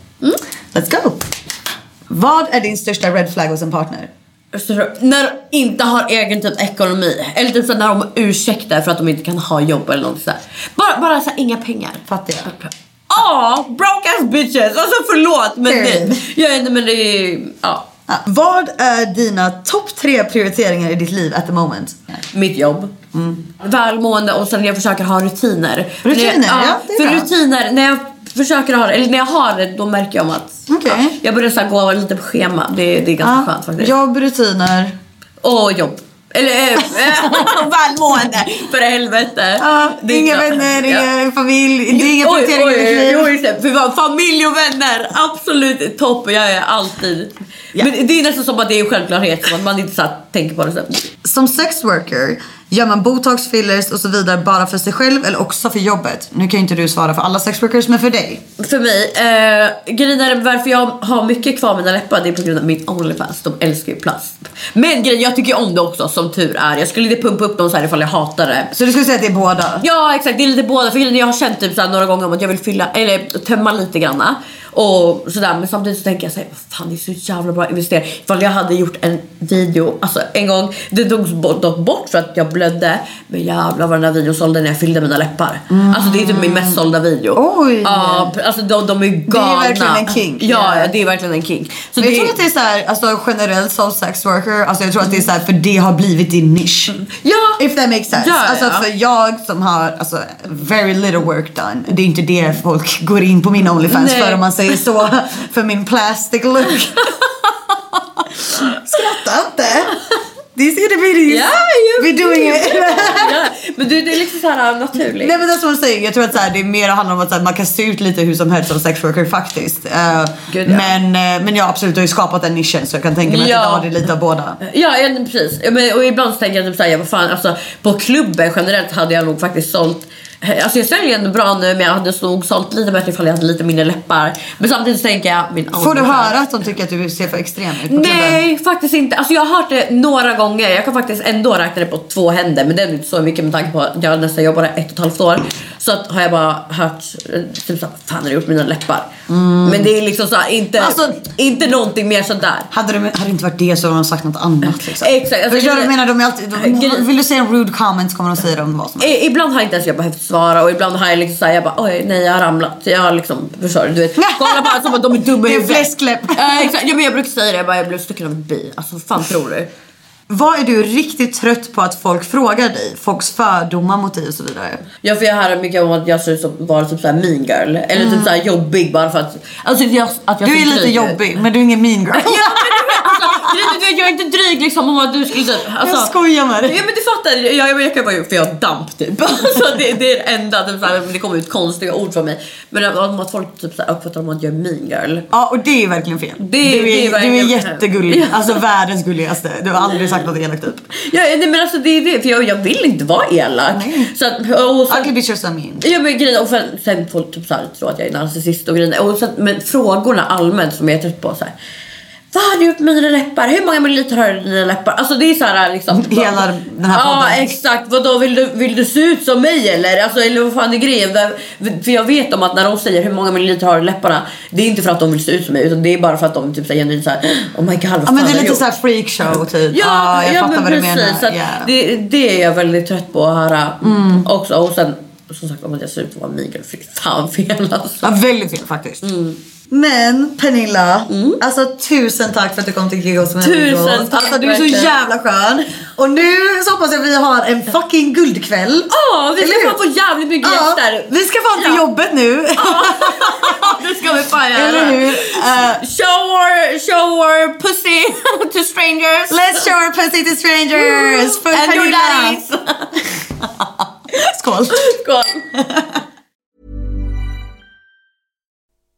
Let's go! Vad är din största red flag hos en partner? När de inte har egen typ ekonomi. Eller typ så när de ursäktar för att de inte kan ha jobb eller något sådär. Bara, bara så här, inga pengar. Fattiga. Ja, broke ass bitches. Alltså förlåt men det, jag inte men det är, ja. Ja. Vad är dina topp tre prioriteringar i ditt liv at the moment? Mitt jobb. Välmående och sen jag försöker ha rutiner. Rutiner, jag, ja, är För bra. rutiner, när jag försöker ha det, eller när jag har det då märker jag om att Okej. ja, jag börjar så gå lite på schema. Det, det är ganska skönt faktiskt. jobb, rutiner. Och jobb. Eller äh, välmående för helvete. Ja, Det är inga klart. vänner, Ja. inga familj, det är inga Oj, prioriteringar i ditt liv. oj, familj och vänner, absolut topp. Jag är alltid. Men det är nästan som att det är en självklarhet, som att man inte så tänker på det. Som sex worker, gör man botox, fillers och så vidare bara för sig själv eller också för jobbet? Nu kan ju inte du svara för alla sex workers, men för dig. För mig, eh, grejen är varför jag har mycket kvar mina läppar det är på grund av min Onlyfans. De älskar ju plast. Men grejen, jag tycker om det också som tur är. Jag skulle inte pumpa upp dem så här ifall jag hatar det. Så du skulle säga att det är båda? Ja exakt, det är lite båda. För grejen, jag har känt typ så här några gånger om att jag vill fylla, eller tömma lite granna. Och sådär, men samtidigt så tänker jag såhär, fan det är så jävla bra investering. Ifall jag hade gjort en video, alltså en gång, det togs bort, dock bort för att jag blödde. Men jävlar vad den här videon sålde när jag fyllde mina läppar. Alltså det är typ min mest sålda video. Oj. Ja, alltså de, de är galna. verkligen en kink. Ja, ja, det är verkligen en kink. Så Men jag det, tror att det är så här, alltså generellt som sex worker, alltså jag tror att det är så här, för det har blivit din nisch. Ja. If that makes sense. Ja, ja, alltså ja. för jag som har alltså, very little work done, det är inte det folk går in på min Onlyfans Nej. för om man säger så. för min plastic look. Skratta inte! These interviews, Ja, we doing it. ja, men du, det är liksom såhär naturligt. Nej men det är som jag säger, jag tror att så här, det är mer handlar om att så här, man kan se ut lite hur som helst som sex worker faktiskt. Eh, Gud, ja. men, eh, men jag absolut har ju skapat den nischen så jag kan tänka mig Ja. att idag är det lite av båda. Ja, ja precis. Ja, Men, och ibland så tänker jag typ såhär, ja, vad fan, alltså, på klubben generellt hade jag nog faktiskt sålt Alltså jag säljer ändå bra nu men jag hade nog sålt lite bättre ifall jag hade lite mindre läppar. Men samtidigt så tänker jag min Får du höra att de tycker att du ser för extrem ut på klubben? Nej, faktiskt inte. Alltså jag har hört det några gånger. Jag kan faktiskt ändå räkna det på två händer. Men det är inte så mycket med tanke på att jag nästan jobbade ett och ett halvt år. Så att har jag bara hört eh, typ såhär, fan har du gjort mina läppar? Men det är liksom såhär, inte, Alltså- inte någonting mer sådär. Hade, de, hade det inte varit det så hade de sagt något annat liksom. Exakt, alltså, Förstår du vad jag menar? De är alltid, de, vill du säga en rude comment så kommer de säga det om vad som helst. I- Ibland har inte ens jag behövt svara och ibland har jag liksom såhär, jag bara oj nej jag har ramlat. Jag har liksom, förstår du? Du vet, kolla bara som att de är dumma i Det är huvudet. fläskläpp. Ja exakt, ja, men jag brukar säga det, jag bara jag blev stucken av en bi. Alltså vad fan tror du? Vad är du riktigt trött på att folk frågar dig? Folks fördomar mot dig och så vidare. Ja för jag hör mycket om att jag ser ut som vara typ såhär mean girl. Eller typ såhär jobbig bara för att... Alltså jag, att jag Du är lite jobbig men du är ingen mean girl. Ja jag är inte dryg liksom om att du skulle typ... Alltså, Jag skojar med dig. Ja men du fattar, jag, jag, jag kan bara för jag har damp typ. Alltså, det, det är det enda, typ, så här, det kommer ut konstiga ord från mig. Men att folk typ, så här, uppfattar om att jag är mean girl. Ja och det är verkligen fel. Det- du, är, det är verkligen du är jättegullig. Ja. Alltså världens gulligaste. Du har aldrig sagt något elakt typ. Ja, nej, men alltså det är det, för jag, jag vill inte vara elak. Så att, och sen, Ugly bitches are mean. Ja men grejen, och sen, sen folk typ så här, tror att jag är narcissist och grejer. Och sen, men frågorna allmänt som jag är trött på så här. Vad har du med dina läppar? Hur många milliliter har du i dina läppar? Alltså det är så här liksom. Hela den här Ja podden. exakt. Vadå vill du, vill du se ut som mig eller? Alltså eller vad fan är grejen? För jag vet om att när de säger hur många milliliter har du i läpparna. Det är inte för att de vill se ut som mig utan det är bara för att de typ så här genuint såhär Oh my god vad Ja fan men det är lite gjort? såhär freakshow typ. Ja, jag ja fattar men vad du precis. menar. Så Ja. det, det är jag väldigt trött på att höra Mm. också. Och sen som sagt om att jag ser ut att vara migel. Fy fan fel alltså. Ja, väldigt fel faktiskt. Men Pernilla, alltså tusen tack för att du kom till med Tusen tack, Alltså du är så jävla skön. Och nu så hoppas jag att vi har en fucking guldkväll. Ja, vi Eller ska fan få jävligt mycket Ja, gäster. vi ska fan till Ja. jobbet nu. det ska vi fan göra. Eller hur? Eh, Show our, show our pussy to strangers. let's show our pussy to strangers. And Pernilla. Skål. Skål.